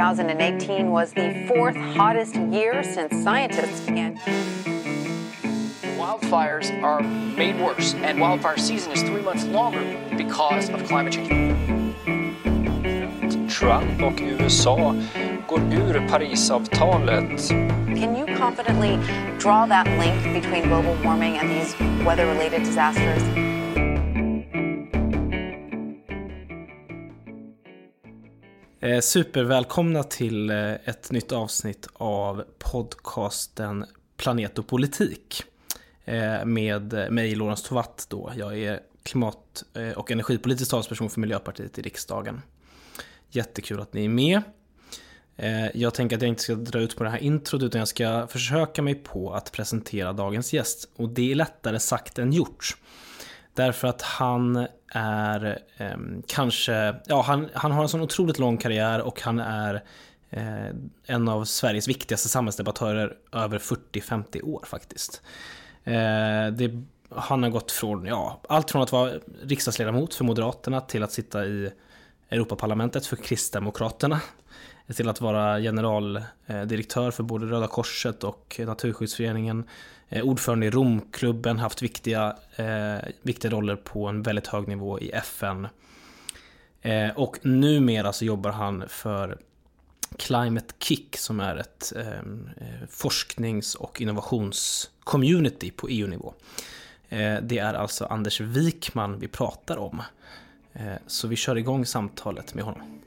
2018 was the fourth hottest year since scientists began. Wildfires are made worse, and wildfire season is three months longer because of climate change. Trump och USA går ur Parisavtalet. Can you confidently draw that link between global warming and these weather related disasters? Eh, supervälkomna till eh, ett nytt avsnitt av podcasten Planet och politik. Eh, med eh, mig, Lorentz Tovatt då. Jag är klimat och energipolitisk talesperson för Miljöpartiet i riksdagen. Jättekul att ni är med. Jag tänker att jag inte ska dra ut på det här introt utan jag ska försöka mig på att presentera dagens gäst. Och det är lättare sagt än gjort. Därför att han är eh, kanske, ja han, han har en sån otroligt lång karriär och han är eh, en av Sveriges viktigaste samhällsdebattörer över 40-50 år faktiskt. Eh, det, han har gått från, ja, allt från att vara riksdagsledamot för Moderaterna till att sitta i Europaparlamentet för Kristdemokraterna. Till att vara generaldirektör för både Röda Korset och Naturskyddsföreningen. Eh, ordförande i Romklubben, haft viktiga, eh, viktiga roller på en väldigt hög nivå i FN. Eh, och numera så jobbar han för Climate Kick som är ett eh, eh forsknings och innovationscommunity på EU-nivå. Eh, det är alltså Anders Wikman vi pratar om. Eh, så vi kör igång samtalet med honom.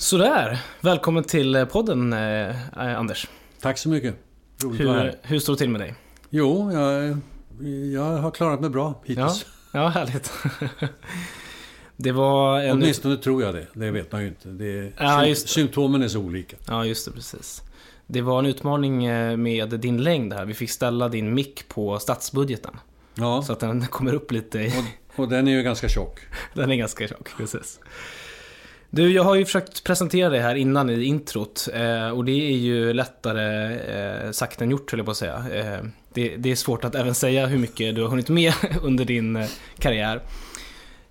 Sådär, välkommen till eh, podden eh, Anders. Tack så mycket. Roligt hur, hur står det till med dig? Jo, jag, jag har klarat mig bra hittills. Ja, ja härligt. det var en... Åtminstone tror jag det. Det vet man ju inte. Det ja, just det. Symptomen är så olika. Ja, just det. Precis. Det var en utmaning eh, med din längd här. Vi fick ställa din mick på statsbudgeten. Ja. Så att den kommer upp lite. I... Och, och den är ju ganska tjock. den är ganska tjock, precis. Du, jag har ju försökt presentera dig här innan i introt eh, och det är ju lättare eh, sagt än gjort höll jag på att säga. Eh, det, det, är svårt att även säga hur mycket du har hunnit med under din karriär.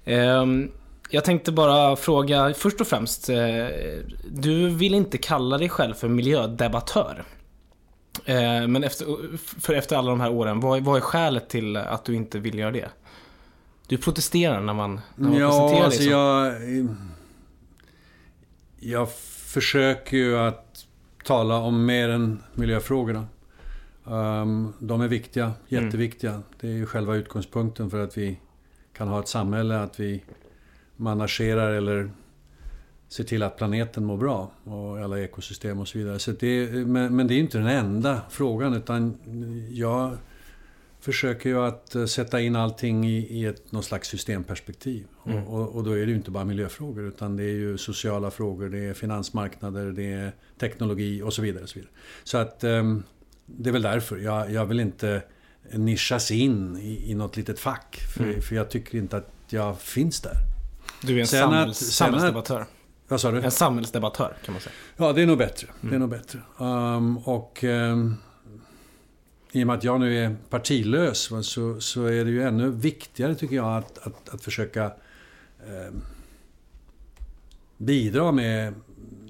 Ehm, jag tänkte bara fråga, först och främst, du vill inte kalla dig själv för miljödebattör. Men efter, för efter alla de här åren, vad, vad är skälet till att du inte vill göra det? Du protesterar när man, när man ja, presenterar alltså dig så. Jag jag försöker ju att tala om mer än miljöfrågorna. Um, de är viktiga, mm. jätteviktiga. Mm. Det är ju själva utgångspunkten för att vi kan ha ett samhälle, att vi managerar eller ser till att planeten mår bra och alla ekosystem och så vidare. Så det, men, men det är inte den enda frågan utan jag försöker ju att eh, sätta in allting i, i ett, någon slags systemperspektiv. Mm. Och, och, då är det ju inte bara miljöfrågor utan det är ju sociala frågor, det är finansmarknader, det är teknologi och så vidare. Och så, vidare. så att um, det är väl därför. Jag, jag vill inte nischas in i, i något litet fack. För, mm. för jag tycker inte att jag finns där. Du är en sen samhälls, att, samhällsdebattör. Vad sa du? En samhällsdebattör kan man säga. Ja, det är nog bättre. Mm. Det är nog bättre. Um, och um, i och med att jag nu är partilös så, så är det ju ännu viktigare tycker jag att, att, att försöka eh, bidra med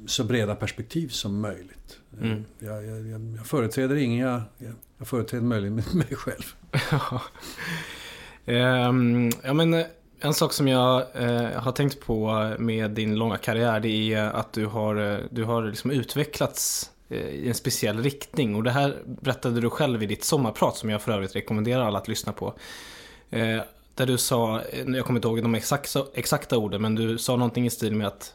så breda perspektiv som möjligt. Mm. Jag, jag, jag, företräder ingen, jag, företräder möjligen mig själv. um, ja, men, en sak som jag eh, har tänkt på med din långa karriär det är att du har, eh, du har liksom utvecklats Eh, i en speciell riktning. Och det här berättade du själv i ditt sommarprat som jag för övrigt rekommenderar alla att lyssna på. Eh, där du sa, jag kommer inte ihåg de exakta, exakta orden, men du sa någonting i stil med att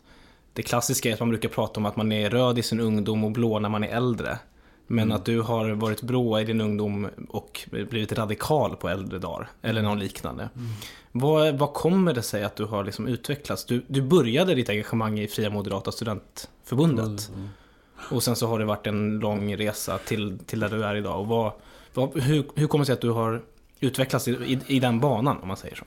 det klassiska är att man brukar prata om att man är röd i sin ungdom och blå när man är äldre. Men mm. att du har varit blå i din ungdom och blivit radikal på äldre dagar. Eller något liknande. Mm. Vad, vad kommer det sig att du har liksom utvecklats? Du, du började ditt engagemang i Fria Moderata Studentförbundet. Mm. Och sen så har det varit en lång resa till, till där du är idag. Och vad, vad, hur, hur kommer det sig att du har utvecklats i, i, i, den banan, om man säger så?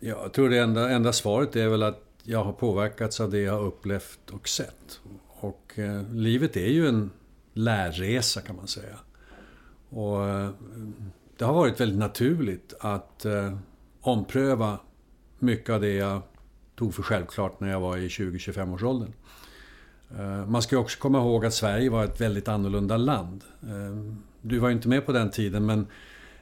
Jag tror det enda, enda svaret är väl att jag har påverkats av det jag har upplevt och sett. Och eh, livet är ju en lärresa kan man säga. Och eh, det har varit väldigt naturligt att eh, ompröva mycket av det jag tog för självklart när jag var i 20-25 års åldern. Eh, man ska också komma ihåg att Sverige var ett väldigt annorlunda land. Eh, du var ju inte med på den tiden men,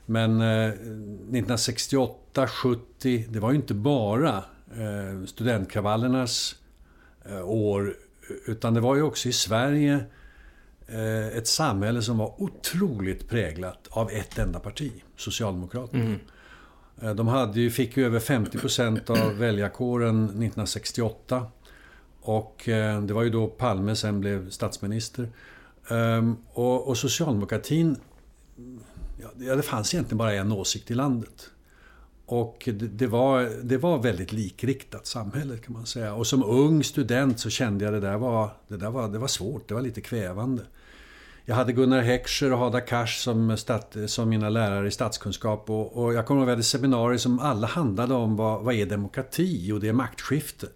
men 1968, 70, det var ju inte bara studentkravallernas år utan det var ju också i Sverige ett samhälle som var otroligt präglat av ett enda parti, Socialdemokraterna. Mm. Eh, de hade ju, fick ju över 50% av väljarkåren 1968. Och eh, det var ju då Palme sen blev statsminister. Ehm, och, och socialdemokratin, ja, det fanns egentligen bara en åsikt i landet. Och det, det, var, det var väldigt likriktat samhället, kan man säga. Och som ung student så kände jag det där var, det där var, det var svårt, det var lite kvävande. Jag hade Gunnar Heckscher och Hadar Cars som, stat, som mina lärare i statskunskap. Och, och jag kommer ihåg att vi hade seminarier som alla handlade om vad, vad är demokrati? Och det är maktskifte.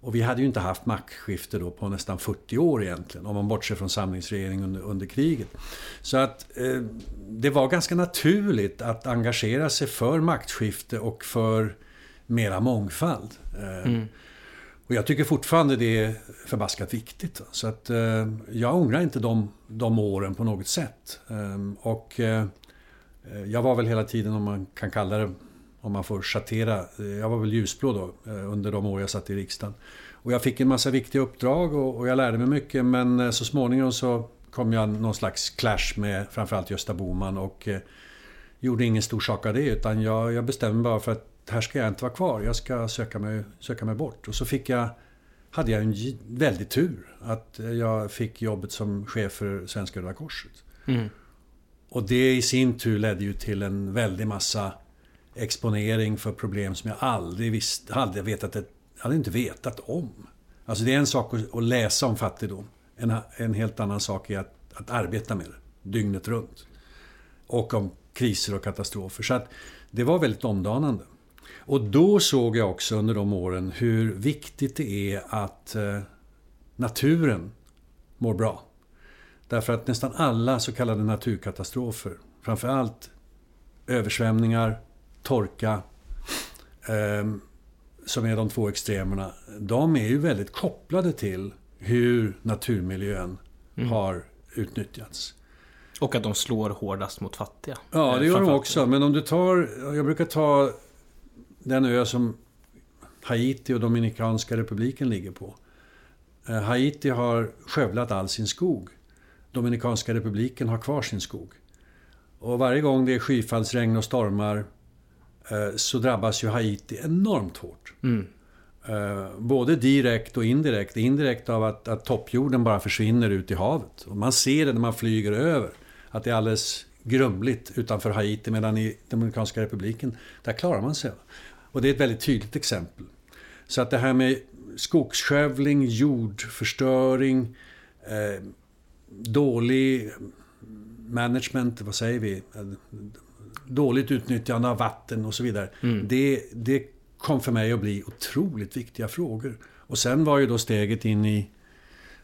Och vi hade ju inte haft maktskifte då på nästan 40 år egentligen, om man bortser från samlingsregering under, under kriget. Så att eh, det var ganska naturligt att engagera sig för maktskifte och för mera mångfald. Eh, mm. Och jag tycker fortfarande det är förbaskat viktigt. Så att eh, jag ångrar inte de, de åren på något sätt. Eh, och eh, jag var väl hela tiden, om man kan kalla det, om man får schattera, eh, jag var väl ljusblå då eh, under de år jag satt i riksdagen. Och jag fick en massa viktiga uppdrag och, och jag lärde mig mycket men eh, så småningom så kom jag någon slags clash med framförallt Gösta Boman och gjorde ingen stor sak av det utan jag, jag bestämde mig bara för att här ska jag inte vara kvar, jag ska söka mig, söka mig bort. Och så fick jag, hade jag en väldig tur att jag fick jobbet som chef för Svenska Röda Korset. Mm. Och det i sin tur ledde ju till en väldig massa exponering för problem som jag aldrig visste, hade vetat, hade inte vetat om. Alltså det är en sak att, läsa om fattigdom. En, en helt annan sak är att, att arbeta med det dygnet runt. Och om kriser och katastrofer. Så att det var väldigt omdanande. Och då såg jag också under de åren hur viktigt det är att eh, naturen mår bra. Därför att nästan alla så kallade naturkatastrofer, framförallt översvämningar, torka, eh, som är de två extremerna, de är ju väldigt kopplade till hur naturmiljön mm. har utnyttjats. Och att de slår hårdast mot fattiga. Ja, det gör de också. Men om du tar, jag brukar ta den ö som Haiti och Dominikanska republiken ligger på. Eh, Haiti har skövlat all sin skog. Dominikanska republiken har kvar sin skog. Och varje gång det är skyfallsregn och stormar så drabbas ju Haiti enormt hårt. Mm. Eh, både direkt och indirekt. Indirekt av att, att toppjorden bara försvinner ut i havet. Och man ser det när man flyger över. Att det är alldeles grumligt utanför Haiti medan i Dominikanska republiken, där klarar man sig. Och det är ett väldigt tydligt exempel. Så att det här med skogsskövling, jordförstöring, eh, dålig management, vad säger vi? Dåligt utnyttjande av vatten och så vidare. Mm. Det, det kom för mig att bli otroligt viktiga frågor. Och sen var ju då steget in i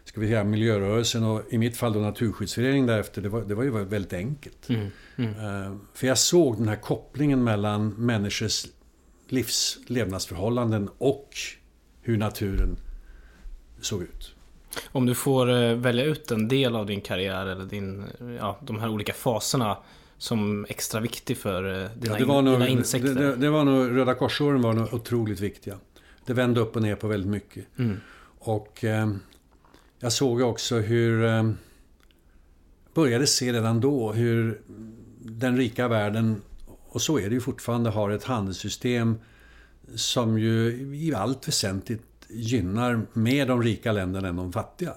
ska vi säga, miljörörelsen och i mitt fall då Naturskyddsföreningen därefter. Det var, det var ju väldigt enkelt. Mm. Mm. Uh, för jag såg den här kopplingen mellan människors livs, levnadsförhållanden och hur naturen såg ut. Om du får eh, välja ut en del av din karriär eller din, ja, de här olika faserna som extra viktig för eh, dina, ja, nog, dina insekter? Det, det, var nog, Röda korsåren var nog otroligt viktiga. Det vände upp och ner på väldigt mycket. Mm. Och eh, jag såg också hur, eh, började se redan då hur den rika världen och så är det ju fortfarande, har ett handelssystem som ju i allt väsentligt gynnar mer de rika länderna än de fattiga.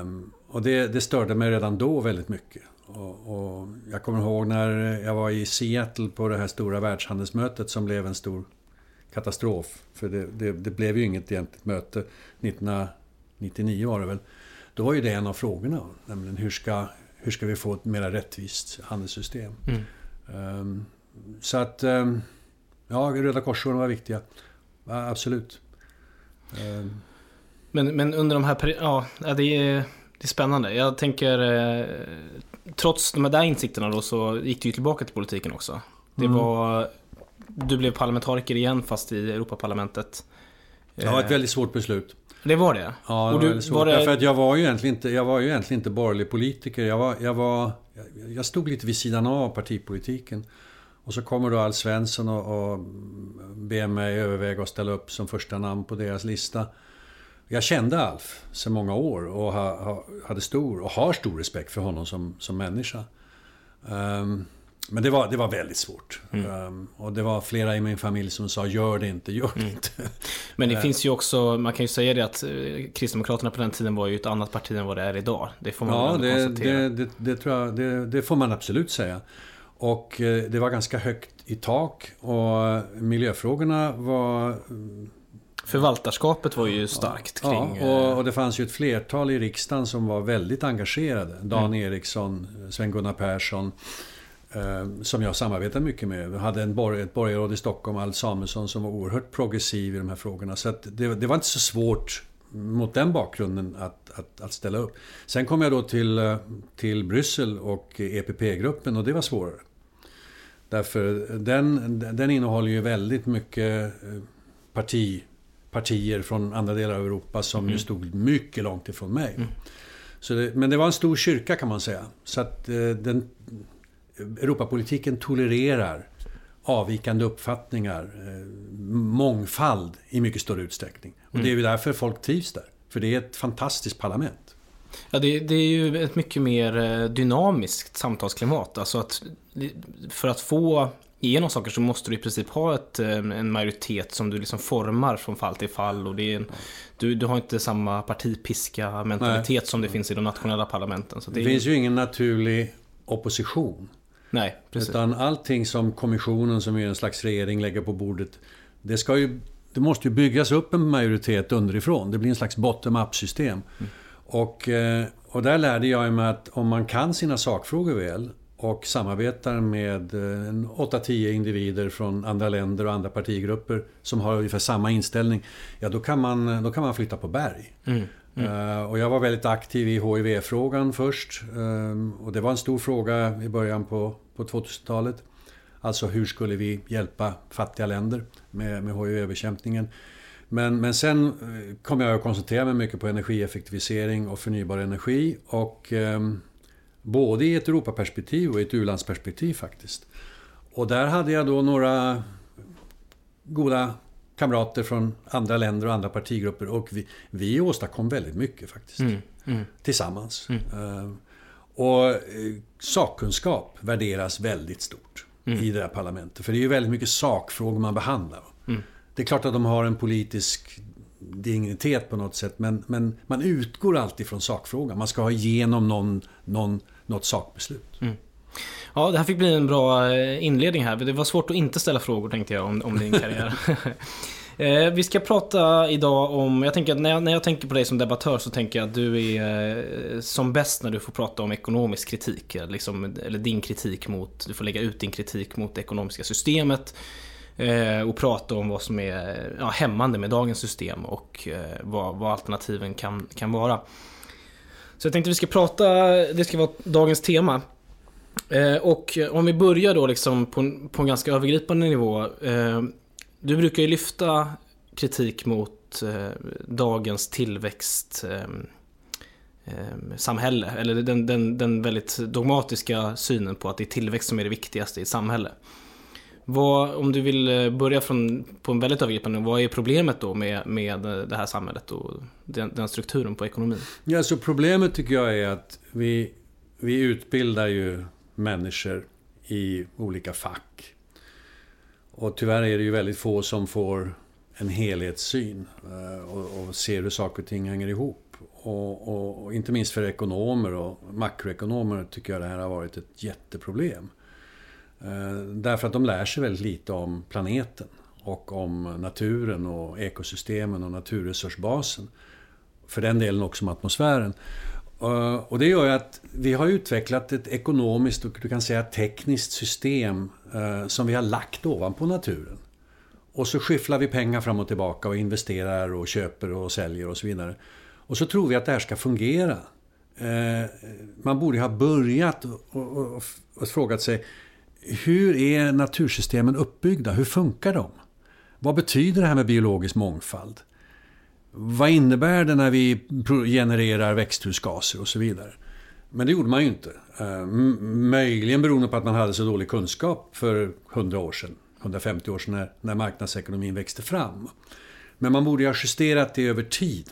Um, och det, det, störde mig redan då väldigt mycket. Och, och, jag kommer ihåg när jag var i Seattle på det här stora världshandelsmötet som blev en stor katastrof. För det, det, det blev ju inget egentligt möte. 1999 var det väl. Då var ju det en av frågorna. Nämligen hur ska, hur ska vi få ett mer rättvist handelssystem? Mm. Ehm, så att, ehm, ja, Röda Korsåren var viktiga. Absolut. Ehm. Men, men under de här ja, det är, det är spännande. Jag tänker, eh, trots de där insikterna då så gick du ju tillbaka till politiken också. Det mm. var du blev parlamentariker igen fast i Europaparlamentet. Det var ett väldigt svårt beslut. Det var det? Ja, det Och var du, väldigt svårt. var det... Därför att jag var ju egentligen inte, jag var ju egentligen inte borgerlig politiker. Jag, var, jag, var, jag stod lite vid sidan av partipolitiken. Och så kommer då Alf Svensson och, och ber mig överväga att ställa upp som första namn på deras lista. Jag kände Alf sedan många år och ha, ha, hade stor, och har stor respekt för honom som, som människa. Um, men det var, det var väldigt svårt. Mm. Um, och det var flera i min familj som sa gör det inte, gör det inte. Men det Eh. finns ju också, man kan ju säga det att eh, Kristdemokraterna på den tiden var ju ett annat parti än vad det är idag. Det får man Ja, väl det, konstatera. det, det, det tror jag, det, det får man absolut säga. Och eh, det var ganska högt i tak och miljöfrågorna var... Förvaltarskapet var ju starkt kring... Ja, och, och det fanns ju ett flertal i riksdagen som var väldigt engagerade. Dan Eriksson, Sven-Gunnar Persson, eh, som jag samarbetade mycket med. Vi hade en borg, ett borgarråd i Stockholm, Alf Samuelsson, som var oerhört progressiv i de här frågorna. Så det, det var inte så svårt mot den bakgrunden att, att, att ställa upp. Sen kom jag då till, eh, till Bryssel och EPP-gruppen och det var svårare. Därför den, den innehåller ju väldigt mycket eh, parti, partier från andra delar av Europa som ju stod mycket långt ifrån mig. Så det, men det var en stor kyrka kan man säga. Så att eh, den, Europapolitiken tolererar avvikande uppfattningar, eh, mångfald i mycket större utsträckning. Och det är ju därför folk trivs där. För det är ett fantastiskt parlament. Ja, det, det är ju ett mycket mer eh, dynamiskt samtalsklimat. Alltså att för att få igenom saker så måste du i princip ha ett, eh, en majoritet som du liksom formar från fall till fall. Och det är en, du, du har inte samma partipiska mentalitet som det finns i de nationella parlamenten. Så det, Det finns ju ingen naturlig opposition. Nej, precis. Utan allting som kommissionen, som är en slags regering, lägger på bordet. Det, ska ju, det måste ju byggas upp en majoritet underifrån. Det blir en slags bottom-up system. Och, eh, och där lärde jag mig att om man kan sina sakfrågor väl och samarbetar med eh, en 8-10 individer från andra länder och andra partigrupper som har ungefär samma inställning. Ja, då kan man, då kan man flytta på berg. Eh, Och jag var väldigt aktiv i HIV-frågan först. Eh, Och det var en stor fråga i början på, på 2000-talet. Alltså hur skulle vi hjälpa fattiga länder med, med HIV-bekämpningen. Men, men sen eh, kom jag att koncentrera mig mycket på energieffektivisering och förnybar energi. Och ehm, både i ett Europaperspektiv och i ett u-landsperspektiv faktiskt. Och där hade jag då några goda kamrater från andra länder och andra partigrupper och vi, vi åstadkom väldigt mycket faktiskt. Tillsammans. Eh, Och eh, sakkunskap värderas väldigt stort i det här parlamentet. För det är ju väldigt mycket sakfrågor man behandlar. Det är klart att de har en politisk dignitet på något sätt men, men man utgår alltid från sakfrågan. Man ska ha igenom någon, någon, något sakbeslut. Mm. Ja, det här fick bli en bra eh, inledning här. Det var svårt att inte ställa frågor tänkte jag om, om din karriär. Eh, Vi ska prata idag om, jag tänker att när jag, när jag tänker på dig som debattör så tänker jag att du är eh, som bäst när du får prata om ekonomisk kritik. Eh, liksom, eller din kritik mot, du får lägga ut din kritik mot det ekonomiska systemet eh, Och prata om vad som är ja, hämmande med dagens system och eh, vad, vad alternativen kan, kan vara. Så jag tänkte vi ska prata, det ska vara dagens tema. Eh, och om vi börjar då liksom på, en- på en ganska övergripande nivå. Eh, du brukar ju lyfta kritik mot eh, dagens tillväxt eh, eh, samhälle. Eller den, den, den väldigt dogmatiska synen på att det är tillväxt som är det viktigaste i ett samhälle. Vad, om du vill eh, börja från, på en väldigt övergripande nivå, vad är problemet då med, med eh, det här samhället och den, den strukturen på ekonomin? Ja, så problemet tycker jag är att vi, vi utbildar ju människor i olika fack. Och tyvärr är det ju väldigt få som får en helhetssyn eh, och, och ser hur saker och ting hänger ihop. Och, och, och inte minst för ekonomer och makroekonomer tycker jag det här har varit ett jätteproblem. Eh, därför att de lär sig väldigt lite om planeten och om naturen och ekosystemen och naturresursbasen. För den delen också om atmosfären. Eh, och det gör ju att vi har utvecklat ett ekonomiskt och du kan säga tekniskt system eh, som vi har lagt ovanpå naturen. Och så skyfflar vi pengar fram och tillbaka och investerar och köper och säljer och så vidare. Och så tror vi att det här ska fungera. Man borde ha börjat och frågat sig hur är natursystemen uppbyggda? Hur funkar de? Vad betyder det här med biologisk mångfald? Vad innebär det när vi genererar växthusgaser och så vidare? Men det gjorde man ju inte. Eh, möjligen beroende på att man hade så dålig kunskap för 100 år sedan, 150 år sedan när, när marknadsekonomin växte fram. Men man borde ju ha justerat det över tid.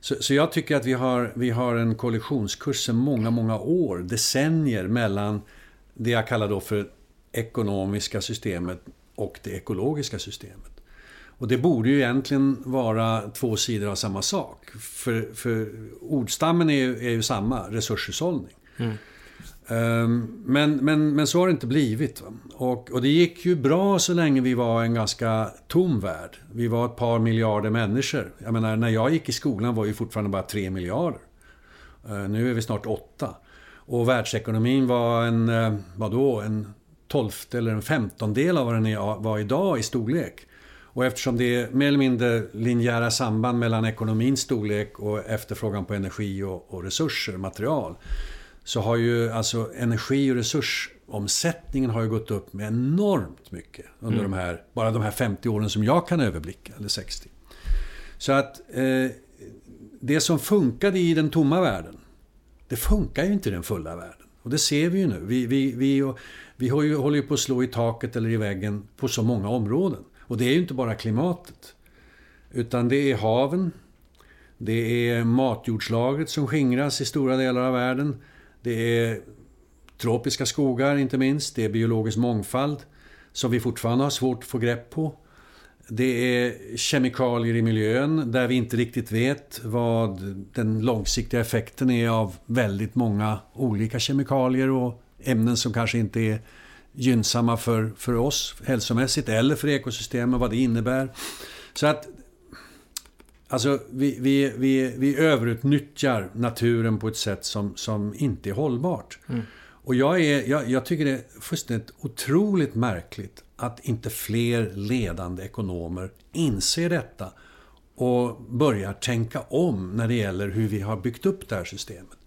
Så, så, jag tycker att vi har, vi har en kollisionskurs sedan många, många år, decennier mellan det jag kallar då för ekonomiska systemet och det ekologiska systemet. Och det borde ju egentligen vara två sidor av samma sak. För, för ordstammen är ju, är ju samma, resurshushållning. Mm. Um, men, men, men så har det inte blivit. Och, och det gick ju bra så länge vi var en ganska tom värld. Vi var ett par miljarder människor. Jag menar, när jag gick i skolan var vi fortfarande bara tre miljarder. Uh, nu är vi snart åtta. Och världsekonomin var en, uh, vadå, en tolfte eller en femtondel av vad den var idag i storlek. Och eftersom det är mer eller mindre linjära samband mellan ekonomins storlek och efterfrågan på energi och, och resurser, material. Så har ju alltså energi och resursomsättningen har ju gått upp med enormt mycket under mm. de här, bara de här 50 åren som jag kan överblicka, eller 60. Så att eh, det som funkade i den tomma världen, det funkar ju inte i den fulla världen. Och det ser vi ju nu. Vi, vi, vi, vi håller ju på att slå i taket eller i väggen på så många områden. Och det är ju inte bara klimatet. Utan det är haven, det är matjordslagret som skingras i stora delar av världen. Det är tropiska skogar inte minst, det är biologisk mångfald som vi fortfarande har svårt att få grepp på. Det är kemikalier i miljön där vi inte riktigt vet vad den långsiktiga effekten är av väldigt många olika kemikalier och ämnen som kanske inte är gynnsamma för, för oss hälsomässigt eller för ekosystemen, vad det innebär. Så att Alltså, vi, vi, vi, vi överutnyttjar naturen på ett sätt som, som inte är hållbart. Mm. Och jag, är, jag, jag tycker det är fullständigt otroligt märkligt att inte fler ledande ekonomer inser detta och börjar tänka om när det gäller hur vi har byggt upp det här systemet.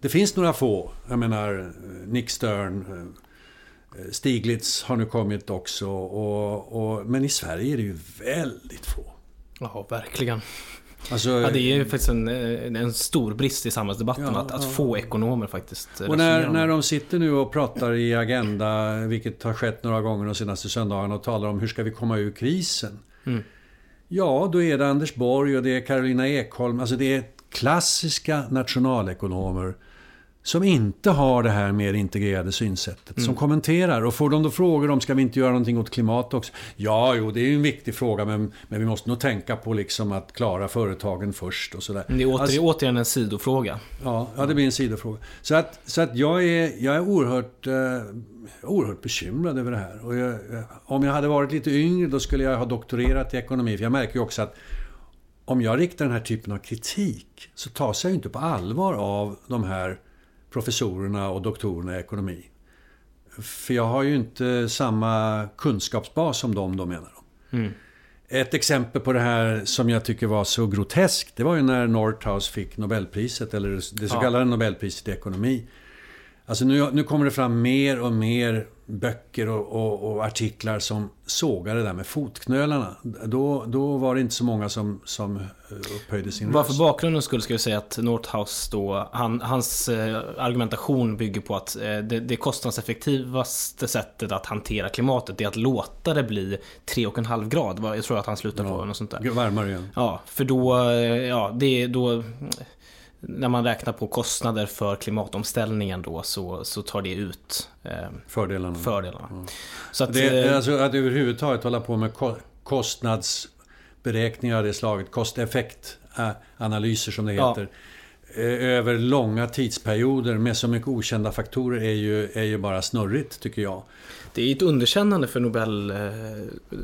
Det finns några få, jag menar eh, Nick Stern, eh, eh, Stiglitz har nu kommit också. Och, och, men i Sverige är det ju väldigt få. Ja, verkligen. Alltså, ja, det är ju faktiskt en, en stor brist i samhällsdebatten ja, att, att få ekonomer faktiskt Och när, när de sitter nu och pratar i Agenda, vilket har skett några gånger de senaste söndagarna, och talar om hur ska vi komma ur krisen? Mm. Ja, då är det Anders Borg och det är Carolina Ekholm. Alltså det är klassiska nationalekonomer som inte har det här mer integrerade synsättet. Mm. Som kommenterar. Och får de då frågor om ska vi inte göra någonting åt klimatet också? Ja, jo, det är ju en viktig fråga men, men vi måste nog tänka på liksom att klara företagen först och sådär. Det är åter, alltså, återigen en sidofråga. Ja, ja, det blir en sidofråga. Så att, så att jag, är, jag är oerhört, eh, oerhört bekymrad över det här. Och jag, om jag hade varit lite yngre då skulle jag ha doktorerat i ekonomi. För jag märker ju också att om jag riktar den här typen av kritik så tas jag ju inte på allvar av de här professorerna och doktorerna i ekonomi. För jag har ju inte samma kunskapsbas som de då menar de. Mm. Ett exempel på det här som jag tycker var så groteskt, det var ju när Nordhaus fick Nobelpriset, eller det så kallade ja. Nobelpriset i ekonomi. Alltså nu, nu kommer det fram mer och mer böcker och, och, och, artiklar som sågade det där med fotknölarna. Då, då var det inte så många som, som eh, upphöjde sin Bara för bakgrundens skull ska jag säga att Northouse då, han, hans eh, argumentation bygger på att eh, det, det kostnadseffektivaste sättet att hantera klimatet är att låta det bli 3,5 grad. Jag tror att han slutar ja, på något sånt där. Varmare igen. Ja, för då, ja, det då när man räknar på kostnader för klimatomställningen då så, så tar det ut eh, fördelarna. fördelarna. Mm. Så att, det, eh, alltså att överhuvudtaget hålla på med kostnadsberäkningar av det slaget, kosteffektanalyser som det heter. Ja. Eh, över långa tidsperioder med så mycket okända faktorer är ju, är ju bara snurrigt tycker jag. Det är ett underkännande för Nobel, eh,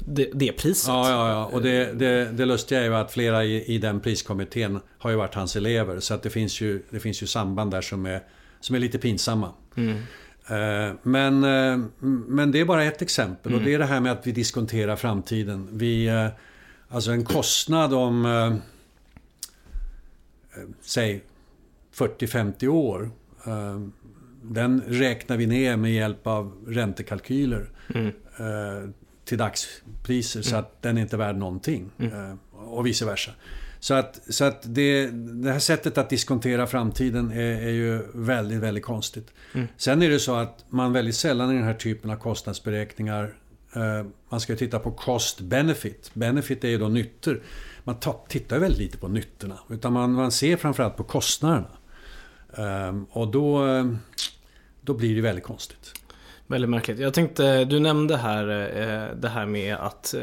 det, det priset. Ja, ja, ja. Och det, det, det lustiga är ju att flera i, i den priskommittén har ju varit hans elever. Så att det finns ju, det finns ju samband där som är, som är lite pinsamma. Mm. Eh, men, men det är bara ett exempel. Mm. Och det är det här med att vi diskonterar framtiden. Vi, alltså en kostnad om, säg 40-50 år den räknar vi ner med hjälp av räntekalkyler mm. eh, till dagspriser så mm. att den är inte värd någonting. Mm. Eh, och vice versa. Så att, så att det, det här sättet att diskontera framtiden är, är ju väldigt, väldigt konstigt. Mm. Sen är det så att man väldigt sällan i den här typen av kostnadsberäkningar eh, man ska titta på cost benefit. Benefit är ju då nyttor. Man tittar väldigt lite på nyttorna. Utan man, man ser framförallt på kostnaderna. Ehm, och då, eh, då blir det väldigt konstigt. Väldigt märkligt. Jag tänkte, du nämnde här eh, det här med att eh,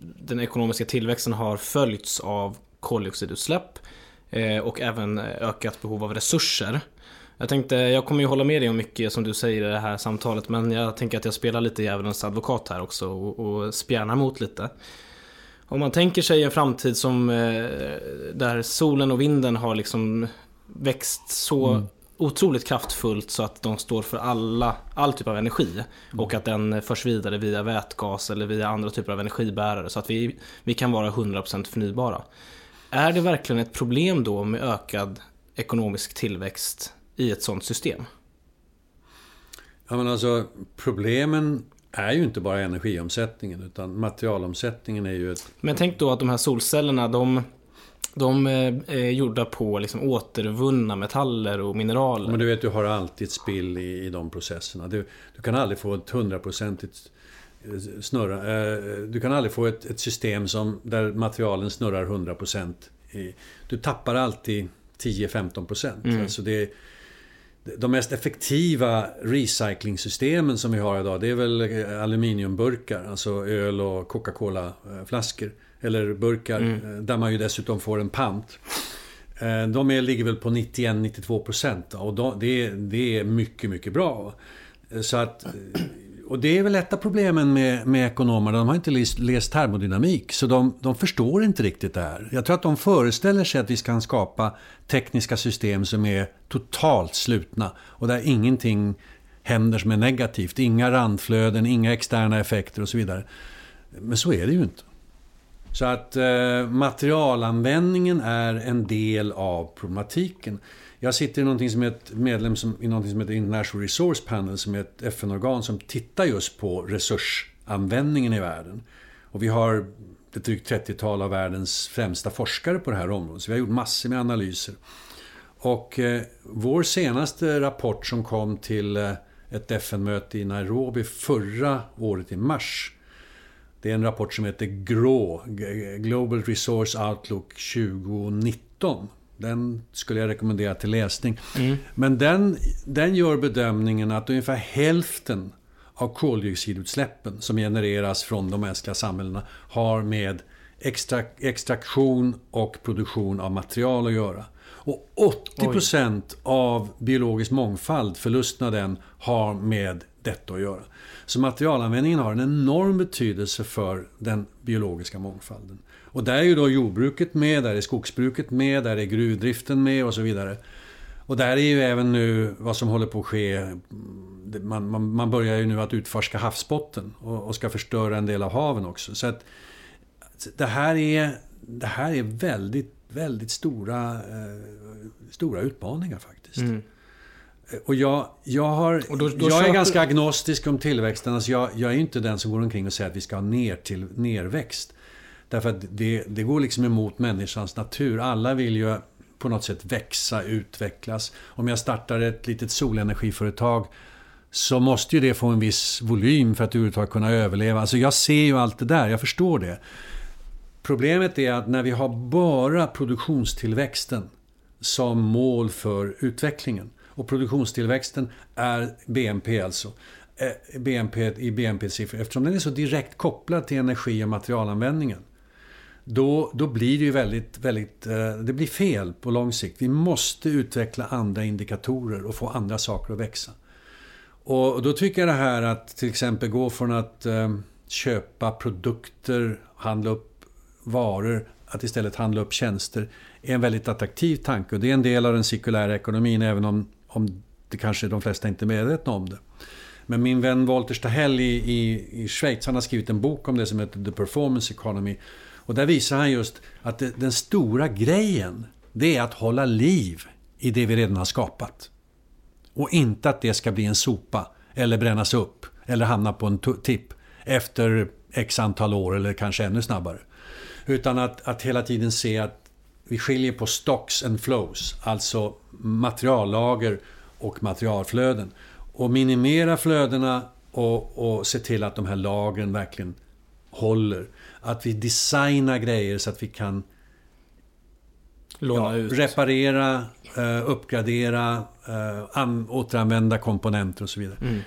den ekonomiska tillväxten har följts av koldioxidutsläpp och även ökat behov av resurser. Jag tänkte, jag kommer ju hålla med dig om mycket som du säger i det här samtalet men jag tänker att jag spelar lite djävulens advokat här också och, och spjärnar mot lite. Om man tänker sig en framtid som där solen och vinden har liksom växt så mm. otroligt kraftfullt så att de står för alla, all typ av energi. Mm. Och att den förs vidare via vätgas eller via andra typer av energibärare så att vi, vi kan vara 100% förnybara. Är det verkligen ett problem då med ökad ekonomisk tillväxt i ett sådant system? Ja men alltså problemen är ju inte bara energiomsättningen utan materialomsättningen är ju ett... Men tänk då att de här solcellerna de de är gjorda på liksom återvunna metaller och mineraler. Men du vet, du har alltid spill i, i de processerna. Du, du kan aldrig få ett hundraprocentigt eh, snurra. Eh, du kan aldrig få ett, ett system som, där materialen snurrar 100%. Du tappar alltid 10-15%. Mm. Alltså det, de mest effektiva recyclingsystemen som vi har idag det är väl aluminiumburkar, alltså öl och Coca-Cola-flaskor. Eller burkar, mm. Eh, där man ju dessutom får en pant. Eh, de är, ligger väl på 91-92% och de, det, det är mycket, mycket bra. Så att och det är väl ett av problemen med, med ekonomerna. De har inte läst, läst termodynamik. Så de, de förstår inte riktigt det här. Jag tror att de föreställer sig att vi ska skapa tekniska system som är totalt slutna. Och där ingenting händer som är negativt. Inga randflöden, inga externa effekter och så vidare. Men så är det ju inte. Så att eh, materialanvändningen är en del av problematiken. Jag sitter i någonting som är ett medlem som, i någonting som heter International Resource Panel som är ett FN-organ som tittar just på resursanvändningen i världen. Och vi har ett drygt 30-tal av världens främsta forskare på det här området. Så vi har gjort massor med analyser. Och eh, vår senaste rapport som kom till eh, ett FN-möte i Nairobi förra året i mars. Det är en rapport som heter GRAW, Global Resource Outlook 2019. Den skulle jag rekommendera till läsning. Mm. Men den, den gör bedömningen att ungefär hälften av koldioxidutsläppen som genereras från de mänskliga samhällena har med extra, extraktion och produktion av material att göra. Och 80% Oj. av biologisk mångfald, förlusten av den, har med detta att göra. Så materialanvändningen har en enorm betydelse för den biologiska mångfalden. Och där är ju då jordbruket med, där är skogsbruket med, där är gruvdriften med och så vidare. Och där är ju även nu vad som håller på att ske. Man, man, man börjar ju nu att utforska havsbotten och, och, ska förstöra en del av haven också. Så att det här är, det här är väldigt, väldigt stora, eh, stora utmaningar faktiskt. Mm. Och jag, jag, har, då, då jag är ganska agnostisk om tillväxten. Alltså jag, jag är inte den som går omkring och säger att vi ska ha ner till nerväxt. Därför att det, det går liksom emot människans natur. Alla vill ju på något sätt växa, utvecklas. Om jag startar ett litet solenergiföretag så måste ju det få en viss volym för att överhuvudtaget kunna överleva. Alltså jag ser ju allt det där, jag förstår det. Problemet är att när vi har bara produktionstillväxten som mål för utvecklingen och produktionstillväxten är BNP alltså. Eh, BNP i BNP-siffror eftersom den är så direkt kopplad till energi och materialanvändningen då, då blir det ju väldigt, väldigt, eh, det blir fel på lång sikt. Vi måste utveckla andra indikatorer och få andra saker att växa. Och då tycker jag det här att till exempel gå från att eh, köpa produkter, handla upp varor, att istället handla upp tjänster är en väldigt attraktiv tanke. Och det är en del av den cirkulära ekonomin även om, om det kanske de flesta inte är medvetna om det. Men min vän Walter Stahel i, i, i Schweiz, han har skrivit en bok om det som heter The Performance Economy. Och där visar han just att det, den stora grejen, det är att hålla liv i det vi redan har skapat. Och inte att det ska bli en sopa, eller brännas upp, eller hamna på en tipp efter x antal år eller kanske ännu snabbare. Utan att, att hela tiden se att vi skiljer på stocks and flows, alltså materiallager och materialflöden. Och minimera flödena och, och se till att de här lagren verkligen håller. Att vi designar grejer så att vi kan Låna ja, reparera, uh, uppgradera, uh, återanvända komponenter och så vidare. Mm.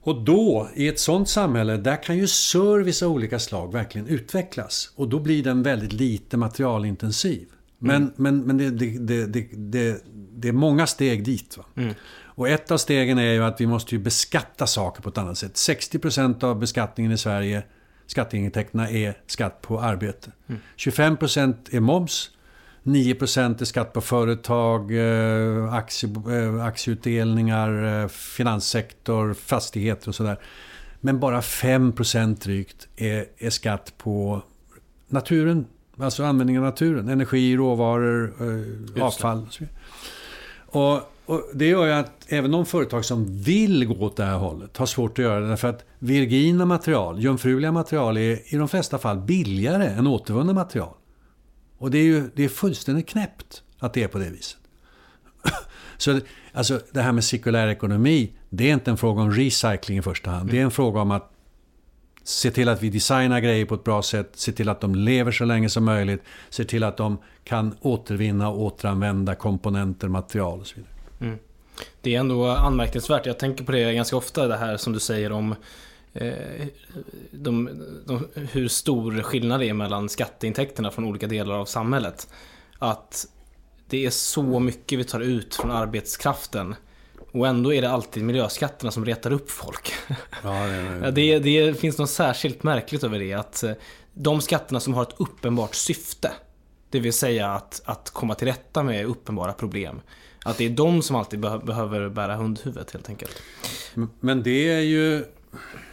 Och då, i ett sånt samhälle, där kan ju service av olika slag verkligen utvecklas. Och då blir den väldigt lite materialintensiv. Men, mm. men, men det, det, det, det, det är många steg dit. Va? Mm. Och ett av stegen är ju att vi måste ju beskatta saker på ett annat sätt. 60% av beskattningen i Sverige, skatteintäkterna, är skatt på arbete. Mm. 25% är moms. 9% är skatt på företag, eh, aktie, eh, aktieutdelningar, eh, finanssektor, fastigheter och sådär. Men bara 5% drygt är, är skatt på naturen. Alltså användningen av naturen. Energi, råvaror, avfall. Och, och det gör ju att även de företag som vill gå åt det här hållet har svårt att göra det. Därför att virgina material, jungfruliga material, är i de flesta fall billigare än återvunna material. Och det är ju det är fullständigt knäppt att det är på det viset. Så alltså, det här med cirkulär ekonomi, det är inte en fråga om recycling i första hand. Det är en fråga om att se till att vi designar grejer på ett bra sätt, se till att de lever så länge som möjligt, se till att de kan återvinna och återanvända komponenter, material och så vidare. Mm. Det är ändå anmärkningsvärt. Jag tänker på det ganska ofta, det här som du säger om Eh, de, de, hur stor skillnad det är mellan skatteintäkterna från olika delar av samhället. Att det är så mycket vi tar ut från arbetskraften. Och ändå är det alltid miljöskatterna som retar upp folk. Ja, det, det. det, finns något särskilt märkligt över det. Att eh, de skatterna som har ett uppenbart syfte. Det vill säga att, att komma till rätta med uppenbara problem. Att det är de som alltid behöver bära hundhuvudet helt enkelt. Men det är ju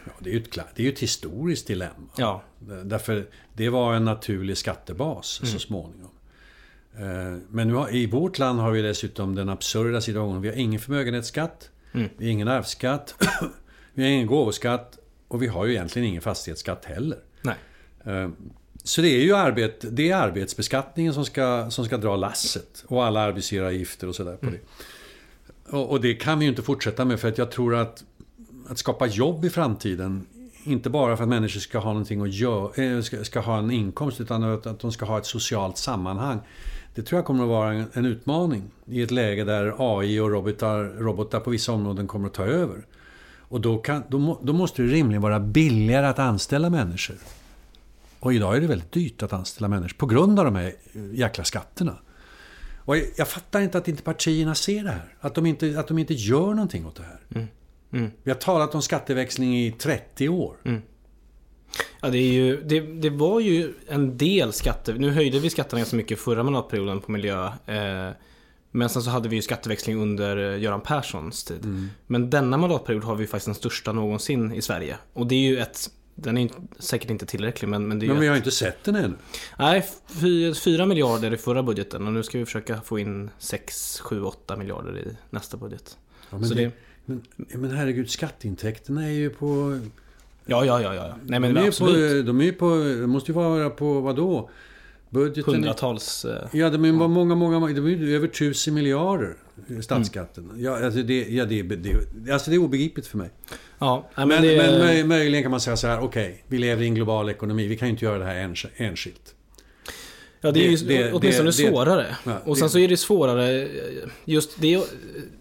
Ja, det, är ett, det är ju ett historiskt dilemma. Ja. Därför det var en naturlig skattebas mm. så småningom. Eh, men nu har, i vårt land har vi dessutom den absurda situationen. Vi har ingen förmögenhetsskatt. Mm. Vi har ingen arvsskatt. vi har ingen gåvoskatt. Och vi har ju egentligen ingen fastighetsskatt heller. Nej. Eh, så det är ju arbet, det är arbetsbeskattningen som ska, som ska dra lasset. Och alla arbetsgivaravgifter och sådär på mm. det. Och, och, det kan vi ju inte fortsätta med för att jag tror att att skapa jobb i framtiden. Inte bara för att människor ska ha någonting att göra, eh, ska, ska ha en inkomst utan att, att de ska ha ett socialt sammanhang. Det tror jag kommer att vara en, en utmaning i ett läge där AI och robotar, robotar på vissa områden kommer att ta över. Och då, kan, då, då måste det rimligen vara billigare att anställa människor. Och idag är det väldigt dyrt att anställa människor på grund av de här jäkla skatterna. Och jag, jag fattar inte att inte partierna ser det här. Att de inte, att de inte gör någonting åt det här. Mm. Mm. Vi har talat om skatteväxling i 30 år. Mm. Ja, det, är ju, det, det, var ju en del skatter. Nu höjde vi skatterna ganska mycket förra mandatperioden på miljö. Eh, men sen så hade vi ju skatteväxling under eh, Göran Perssons tid. Mm. Men denna mandatperiod har vi faktiskt den största någonsin i Sverige. Och det är ju ett den är säkert inte tillräcklig men, men det är Men vi har ett... inte sett den ännu. Nej, 4 miljarder i förra budgeten och nu ska vi försöka få in 6, 7, 8 miljarder i nästa budget. Ja, så det... Men, men herregud, skatteintäkterna är ju på... Ja, ja, ja. ja. Nej, men de, är absolut. på, de är på... De måste ju vara på vad då? Budgeten... Hundratals... Eh, ja, de är ja. många, många... De är över tusen miljarder. Statsskatten. Mm. Ja, alltså det, ja det, det, alltså det är obegripligt för mig. Ja, men, men, det... men möj, möjligen kan man säga så här, okej, okay, vi lever i en global ekonomi. Vi kan ju inte göra det här enskilt. Ja, det är ju det, åtminstone det, svårare. Ja, och sen så är det svårare, just det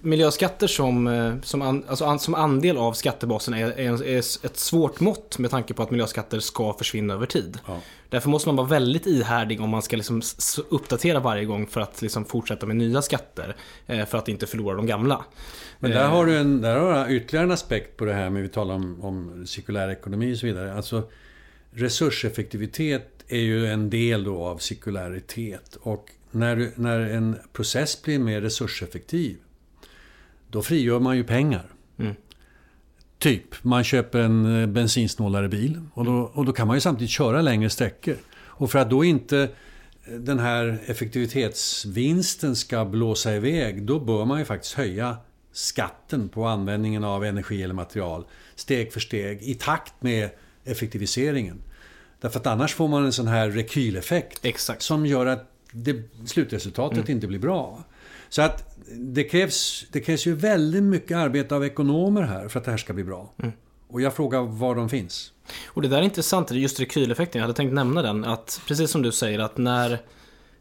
miljöskatter som, eh, som, an, alltså som andel av skattebasen är, är, är, ett svårt mått med tanke på att miljöskatter ska försvinna över tid. Ja. Därför måste man vara väldigt ihärdig om man ska liksom uppdatera varje gång för att liksom fortsätta med nya skatter. Eh, för att inte förlora de gamla. Men där har du, en, där har du ytterligare en aspekt på det här med vi talar om, om cirkulär ekonomi och så vidare. Alltså resurseffektivitet är ju en del då av cirkularitet. Och när, när en process blir mer resurseffektiv, då frigör man ju pengar. Mm. Typ, man köper en eh, bensinsnålare bil och då, och då kan man ju samtidigt köra längre sträckor. Och för att då inte eh, den här effektivitetsvinsten ska blåsa iväg, då bör man ju faktiskt höja skatten på användningen av energi eller material steg för steg i takt med effektiviseringen. Därför att annars får man en sån här rekyleffekt Exakt. som gör att det, slutresultatet Mm. inte blir bra. Så att det krävs, det krävs ju väldigt mycket arbete av ekonomer här för att det här ska bli bra. Mm. Och jag frågar var de finns. Och det där är intressant, just rekyleffekten, jag hade tänkt nämna den. Att precis som du säger att när,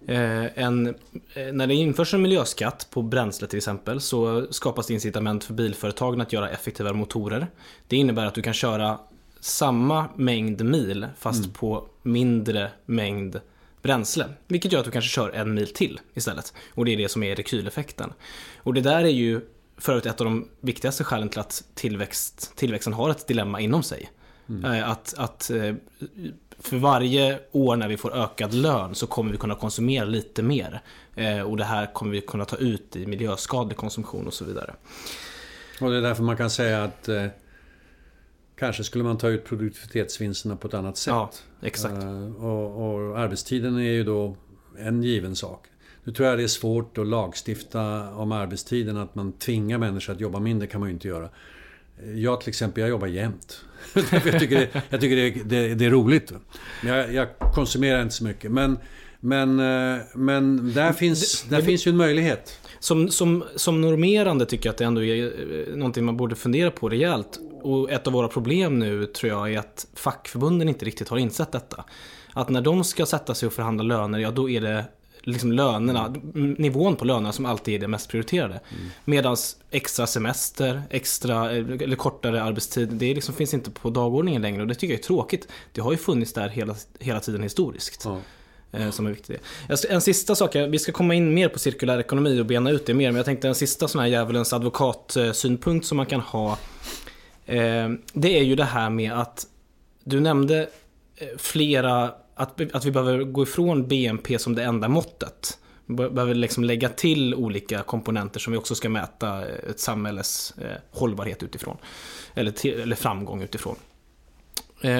eh, en, eh, när det införs en miljöskatt på bränsle till exempel så skapas det incitament för bilföretagen att göra effektivare motorer. Det innebär att du kan köra samma mängd mil fast på mindre mängd bränsle. Vilket gör att du kanske kör en mil till istället. Och det är det som är rekyleffekten. Och det där är ju för övrigt ett av de viktigaste skälen till att tillväxt, tillväxten har ett dilemma inom sig. Eh, Att, att eh, för varje år när vi får ökad lön så kommer vi kunna konsumera lite mer. Eh, Och det här kommer vi kunna ta ut i miljöskadlig konsumtion och så vidare. Och det är därför man kan säga att kanske skulle man ta ut produktivitetsvinsterna på ett annat sätt. Ja, exakt. Eh, och, och arbetstiden är ju då en given sak. Nu tror jag det är svårt att lagstifta om arbetstiden, att man tvingar människor att jobba mindre kan man ju inte göra. Jag till exempel, jag jobbar jämt. Jag tycker, det, jag tycker det, det, det är roligt. Jag, jag konsumerar inte så mycket. Men, men, eh, men där, finns, där finns ju en möjlighet. Som, som, som normerande tycker jag att det ändå är eh, någonting man borde fundera på rejält. Och ett av våra problem nu tror jag är att fackförbunden inte riktigt har insett detta. Att när de ska sätta sig och förhandla löner, ja då är det liksom lönerna, nivån på lönerna som alltid är det mest prioriterade. Mm. Medan extra semester, extra eller kortare arbetstid, det liksom finns inte på dagordningen längre och det tycker jag är tråkigt. Det har ju funnits där hela, hela tiden historiskt. Eh, som är viktig. En sista sak, vi ska komma in mer på cirkulär ekonomi och bena ut det mer, men jag tänkte en sista sån här djävulens advokatsynpunkt som man kan ha. Eh, det är ju det här med att du nämnde eh, flera, att, att vi behöver gå ifrån BNP som det enda måttet. Vi behöver liksom lägga till olika komponenter som vi också ska mäta eh, ett samhälles eh, hållbarhet utifrån. Eller, till, eller framgång utifrån.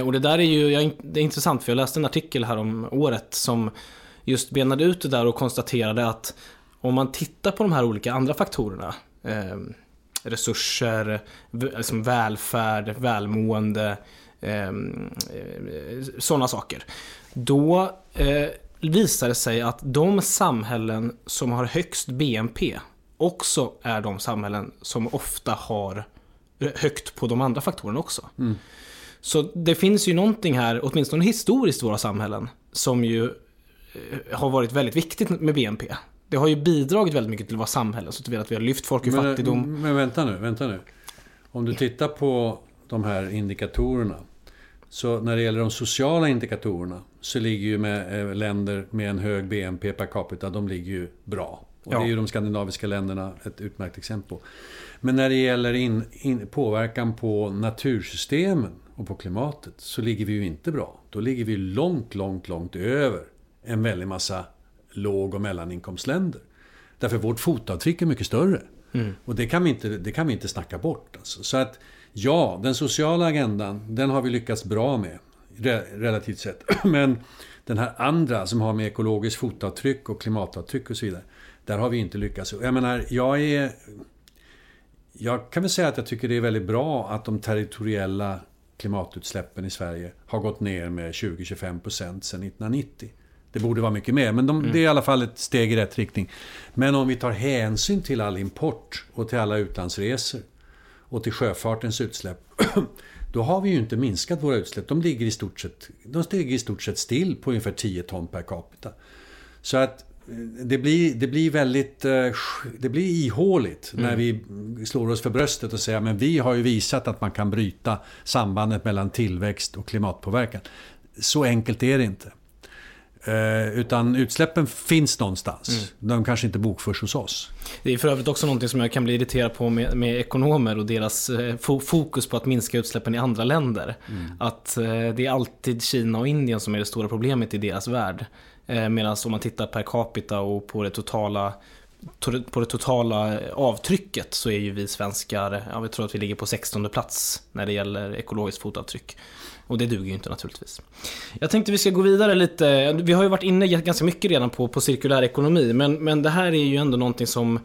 Och det där är ju det är intressant för jag läste en artikel här om året som just benade ut det där och konstaterade att om man tittar på de här olika andra faktorerna eh, resurser, liksom välfärd, välmående, eh, sådana saker. Då eh, visar det sig att de samhällen som har högst BNP också är de samhällen som ofta har högt på de andra faktorerna också. Mm. Så det finns ju någonting här, åtminstone historiskt i våra samhällen, som ju har varit väldigt viktigt med BNP. Det har ju bidragit väldigt mycket till våra samhällen, så att vi har lyft folk ur men, fattigdom. Men vänta nu, vänta nu. Om du tittar på de här indikatorerna. Så när det gäller de sociala indikatorerna så ligger ju med länder med en hög BNP per capita, de ligger ju bra. Och ja. det är ju de skandinaviska länderna ett utmärkt exempel på. Men när det gäller in, in, påverkan på natursystemen och på klimatet så ligger vi ju inte bra. Då ligger vi långt, långt, långt över en väldig massa låg och mellaninkomstländer. Därför vårt fotavtryck är mycket större. Mm. Och det kan, vi inte, det kan vi inte snacka bort. Alltså. Så att ja, den sociala agendan, den har vi lyckats bra med. Re relativt sett. Men den här andra som har med ekologiskt fotavtryck och klimatavtryck och så vidare. Där har vi inte lyckats. Jag menar, jag är... Jag kan väl säga att jag tycker det är väldigt bra att de territoriella klimatutsläppen i Sverige har gått ner med 20-25% sedan 1990. Det borde vara mycket mer, men de, mm. det är i alla fall ett steg i rätt riktning. Men om vi tar hänsyn till all import och till alla utlandsresor och till sjöfartens utsläpp. Då har vi ju inte minskat våra utsläpp. De ligger i stort sett, de ligger i stort sett still på ungefär 10 ton per capita. Så att det blir, det blir väldigt det blir ihåligt mm. när vi slår oss för bröstet och säger men vi har ju visat att man kan bryta sambandet mellan tillväxt och klimatpåverkan. Så enkelt är det inte. Utan utsläppen finns någonstans. Mm. De kanske inte bokförs hos oss. Det är för övrigt också någonting som jag kan bli irriterad på med, med ekonomer och deras fokus på att minska utsläppen i andra länder. Mm. Att det är alltid Kina och Indien som är det stora problemet i deras värld. Medan om man tittar per capita och på det totala på det totala avtrycket så är ju vi svenskar, ja, vi tror att vi ligger på 16 plats när det gäller ekologiskt fotavtryck. Och det duger ju inte naturligtvis. Jag tänkte vi ska gå vidare lite. Vi har ju varit inne ganska mycket redan på, på cirkulär ekonomi. Men, men det här är ju ändå någonting som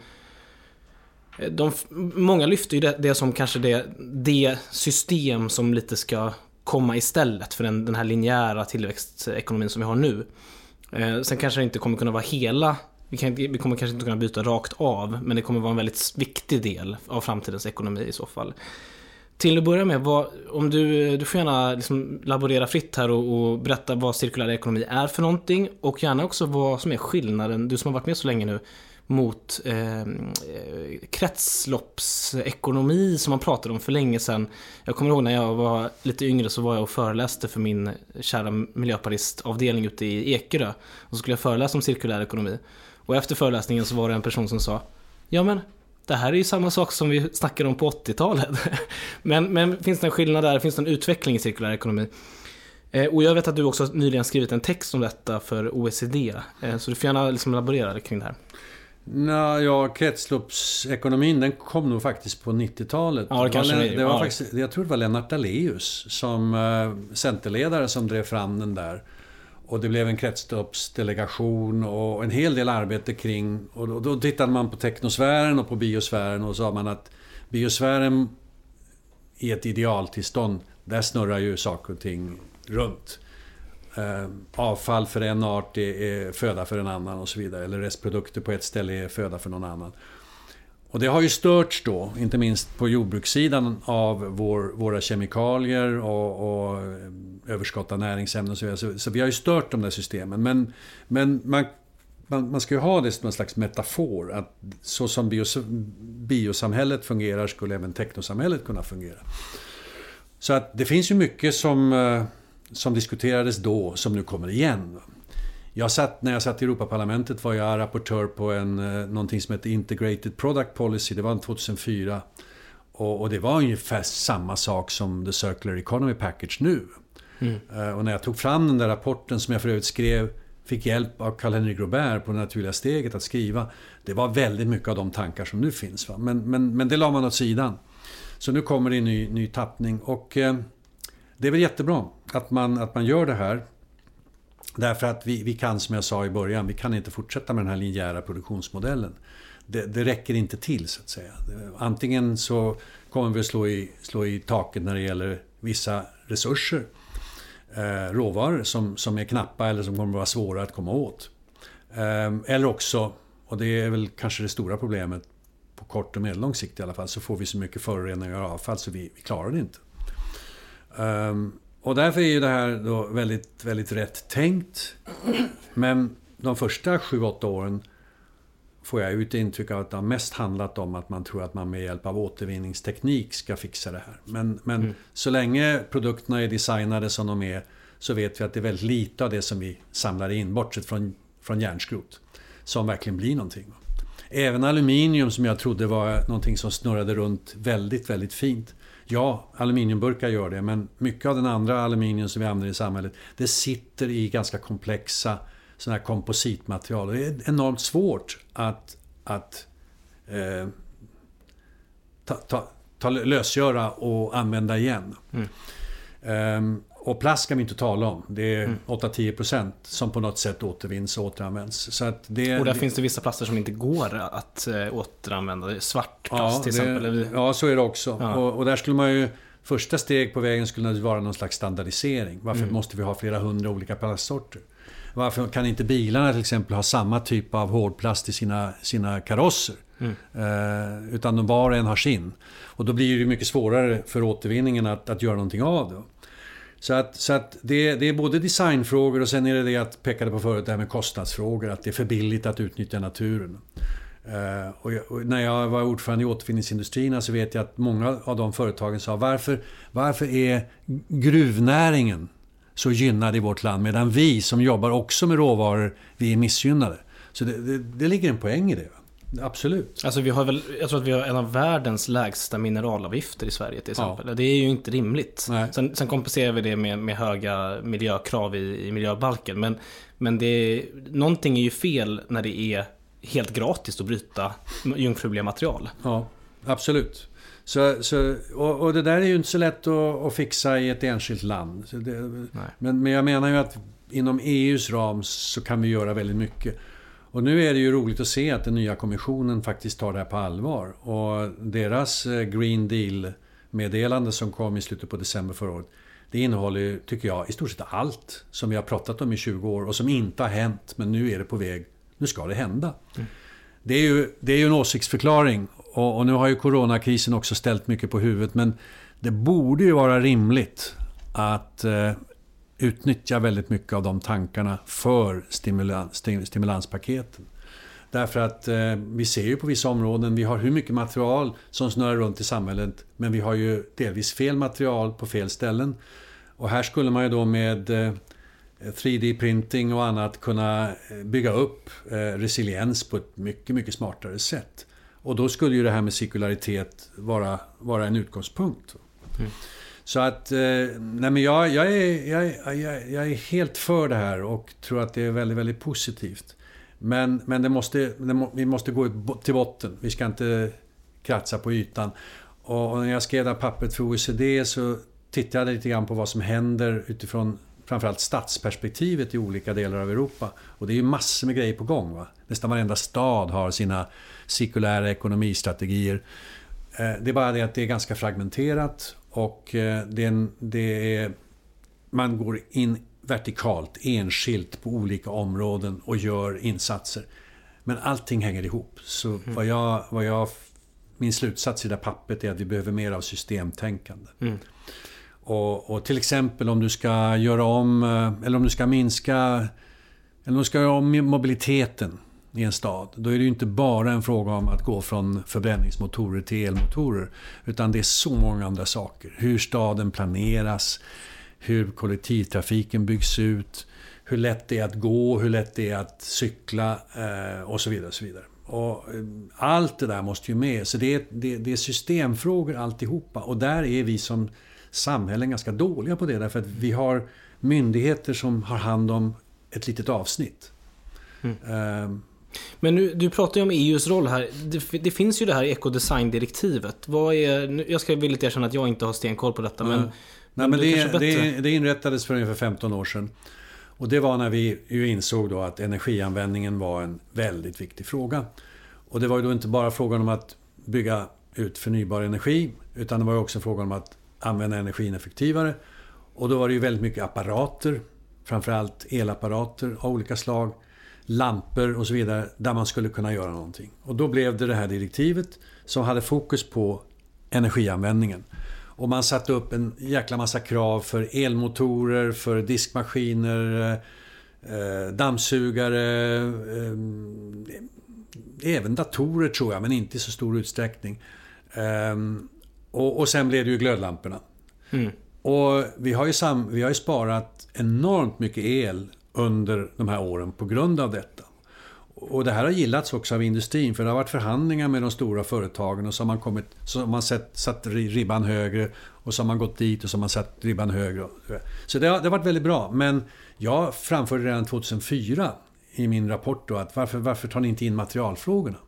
eh, de, många lyfter ju det, det som kanske det, det system som lite ska komma istället för den, den här linjära tillväxtekonomin som vi har nu. Eh, sen kanske det inte kommer kunna vara hela vi, kan, vi kommer kanske inte kunna byta rakt av, men det kommer vara en väldigt viktig del av framtidens ekonomi i så fall. Till att börja med, vad, om du, du får gärna liksom laborera fritt här och, och, berätta vad cirkulär ekonomi är för någonting och gärna också vad som är skillnaden, du som har varit med så länge nu, mot ehm, eh, kretsloppsekonomi som man pratade om för länge sedan. Jag kommer ihåg när jag var lite yngre så var jag och föreläste för min kära miljöpartistavdelning ute i Ekerö. Och så skulle jag föreläsa om cirkulär ekonomi. Och efter föreläsningen så var det en person som sa Ja men det här är ju samma sak som vi snackade om på 80-talet. men, men finns det en skillnad där? Finns det en utveckling i cirkulär ekonomi? Eh, och jag vet att du också nyligen skrivit en text om detta för OECD. Eh, så du får gärna liksom laborera kring det här. Nå, ja, kretsloppsekonomin den kom nog faktiskt på 90-talet. Ja, det kanske det, det var ja. faktiskt, Jag tror det var Lennart Daléus som eh, centerledare som drev fram den där. Och det blev en kretsloppsdelegation och en hel del arbete kring... Och då, då tittade man på teknosfären och på biosfären och sa man att biosfären i ett idealtillstånd, där snurrar ju saker och ting runt. Eh, avfall för en art är föda för en annan och så vidare. Eller restprodukter på ett ställe är föda för någon annan. Och det har ju störts då, inte minst på jordbrukssidan, av vår, våra kemikalier och, och eh, överskott av näringsämnen och så vidare. Så, så, vi har ju stört de där systemen. Men, men man, man, man ska ju ha det som en slags metafor. Att så som bios, biosamhället fungerar skulle även teknosamhället kunna fungera. Så att det finns ju mycket som, eh, som diskuterades då som nu kommer igen. Jag satt, när jag satt i Europaparlamentet var jag rapportör på en, eh, någonting som heter Integrated Product Policy. Det var 2004. Och, och, det var ungefär samma sak som The Circular Economy Package nu. Mm. Uh, och när jag tog fram den där rapporten som jag för övrigt skrev Fick hjälp av Karl-Henrik Robert på det naturliga steget att skriva. Det var väldigt mycket av de tankar som nu finns. Va? Men, men, men det la man åt sidan. Så nu kommer det en ny, ny tappning. Och eh, det är väl jättebra att man, att man gör det här. Därför att vi, vi kan, som jag sa i början, vi kan inte fortsätta med den här linjära produktionsmodellen. Det, det räcker inte till, så att säga. Antingen så kommer vi att slå i, slå i taket när det gäller vissa resurser. Eh, råvaror som, som är knappa eller som kommer att vara svåra att komma åt. Eh, eller också, och det är väl kanske det stora problemet på kort och medellång sikt i alla fall, så får vi så mycket föroreningar och avfall så vi, vi klarar det inte. Um, och därför är ju det här då väldigt, väldigt rätt tänkt. Men de första 7-8 åren får jag ut intryck av att det har mest handlat om att man tror att man med hjälp av återvinningsteknik ska fixa det här. Men, men mm. så länge produkterna är designade som de är så vet vi att det är väldigt lite av det som vi samlar in, bortsett från, från järnskrot, som verkligen blir någonting. Även aluminium som jag trodde var någonting som snurrade runt väldigt, väldigt fint Ja, aluminiumburkar gör det, men mycket av den andra aluminium som vi använder i samhället, det sitter i ganska komplexa sådana här kompositmaterial. Det är enormt svårt att, att eh, ta, ta, ta, lösgöra och använda igen. Mm. Um, och plast kan vi inte tala om. Det är mm. 8-10% som på något sätt återvinns och återanvänds. Så att det, och där det, finns det vissa plaster som inte går att äh, återanvända. Svart plast ja, till exempel. Ja, så är det också. Ja. Och, och, där skulle man ju... Första steg på vägen skulle vara någon slags standardisering. Varför mm. måste vi ha flera hundra olika plastsorter? Varför kan inte bilarna till exempel ha samma typ av hårdplast i sina, sina karosser? Mm. Eh, utan de var och en har sin. Och då blir det mycket svårare för återvinningen att, att göra någonting av det. Så att, så att det, det, är både designfrågor och sen är det det jag pekade på förut, det här med kostnadsfrågor. Att det är för billigt att utnyttja naturen. Uh, och, jag, och när jag var ordförande i återvinningsindustrierna så vet jag att många av de företagen sa varför, varför är gruvnäringen så gynnad i vårt land medan vi som jobbar också med råvaror, vi är missgynnade. Så det, det, det ligger en poäng i det. Absolut. Alltså vi har väl, jag tror att vi har en av världens lägsta mineralavgifter i Sverige till exempel. Ja. Det är ju inte rimligt. Sen, sen, kompenserar vi det med, med höga miljökrav i, i miljöbalken. Men, men det någonting är ju fel när det är helt gratis att bryta jungfruliga material. Ja, absolut. Så, så, och, och, det där är ju inte så lätt att, att fixa i ett enskilt land. Det, men, men jag menar ju att inom EUs ram så kan vi göra väldigt mycket. Och nu är det ju roligt att se att den nya kommissionen faktiskt tar det här på allvar. Och deras eh, Green Deal-meddelande som kom i slutet på december förra året. Det innehåller tycker jag, i stort sett allt som vi har pratat om i 20 år och som inte har hänt. Men nu är det på väg. Nu ska det hända. Mm. Det, är ju, det är ju en åsiktsförklaring. Och, och nu har ju coronakrisen också ställt mycket på huvudet. Men det borde ju vara rimligt att utnyttjar utnyttja väldigt mycket av de tankarna för stimulans, stimulanspaketen. Därför att eh, vi ser ju på vissa områden, vi har hur mycket material som snurrar runt i samhället, men vi har ju delvis fel material på fel ställen. Och här skulle man ju då med eh, 3D-printing och annat kunna eh, bygga upp eh, resiliens på ett mycket, mycket smartare sätt. Och då skulle ju det här med cirkularitet vara, vara en utgångspunkt. Mm. Så att, eh, nej men jag, jag, är, jag, jag, jag är helt för det här och tror att det är väldigt, väldigt positivt. Men, men det måste, det må, vi måste gå till botten. Vi ska inte kratsa på ytan. Och, och när jag skrev det här pappret för OECD så tittade jag lite grann på vad som händer utifrån framförallt stadsperspektivet i olika delar av Europa. Och det är ju massor med grejer på gång. Va? Nästan varenda stad har sina cirkulära ekonomistrategier. Eh, det är bara det att det är ganska fragmenterat och eh, det är, det är, man går in vertikalt, enskilt på olika områden och gör insatser. Men allting hänger ihop. Så mm. vad, jag, vad jag, min slutsats i det där pappret är att vi behöver mer av systemtänkande. Mm. Och, och, till exempel om du ska göra om, eh, eller om du ska minska, eller om du ska göra om mobiliteten i en stad. Då är det ju inte bara en fråga om att gå från förbränningsmotorer till elmotorer. Utan det är så många andra saker. Hur staden planeras, hur kollektivtrafiken byggs ut, hur lätt det är att gå, hur lätt det är att cykla eh, och så vidare. Och så vidare. Och eh, allt det där måste ju med. Så det är, det, det är systemfrågor alltihopa. Och där är vi som samhällen ganska dåliga på det. Därför att vi har myndigheter som har hand om ett litet avsnitt. Mm. Men nu, du pratar ju om EUs roll här. Det, det finns ju det här ekodesigndirektivet. Vad är, jag ska villigt erkänna att jag inte har stenkoll på detta. Men, Nej, men det, det, det, inrättades för ungefär 15 år sedan. Och det var när vi ju insåg då att energianvändningen var en väldigt viktig fråga. Och det var ju då inte bara frågan om att bygga ut förnybar energi. Utan det var också frågan om att använda energin effektivare. Och då var det ju väldigt mycket apparater. Framförallt elapparater av olika slag lampor och så vidare där man skulle kunna göra någonting. Och då blev det det här direktivet som hade fokus på energianvändningen. Och man satte upp en jäkla massa krav för elmotorer, för diskmaskiner, eh, dammsugare, eh, även datorer tror jag, men inte i så stor utsträckning. Eh, och, och sen blev det ju glödlamporna. Mm. Och vi har, ju sam, vi har ju sparat enormt mycket el under de här åren på grund av detta. Och det här har gillats också av industrin för det har varit förhandlingar med de stora företagen och så har man, kommit, så har man sett, satt ribban högre och så har man gått dit och så har man satt ribban högre. Så det har, det har varit väldigt bra. Men jag framförde redan 2004 i min rapport då att varför, varför tar ni inte in materialfrågorna?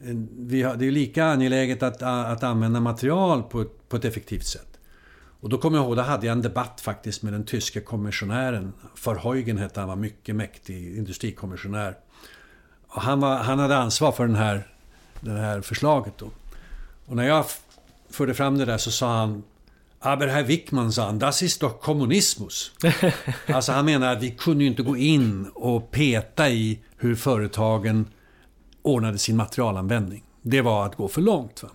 Eh, vi har, det är lika angeläget att, att använda material på på ett effektivt sätt. Och då kommer jag ihåg, då hade jag en debatt faktiskt med den tyske kommissionären. Verheugen hette han, var mycket mäktig industrikommissionär. Och han, var, han hade ansvar för den här, det här förslaget då. Och när jag förde fram det där så sa han Aber Herr Wickman sa han, das ist doch kommunismus. alltså han menar att vi kunde ju inte gå in och peta i hur företagen ordnade sin materialanvändning. Det var att gå för långt. Va?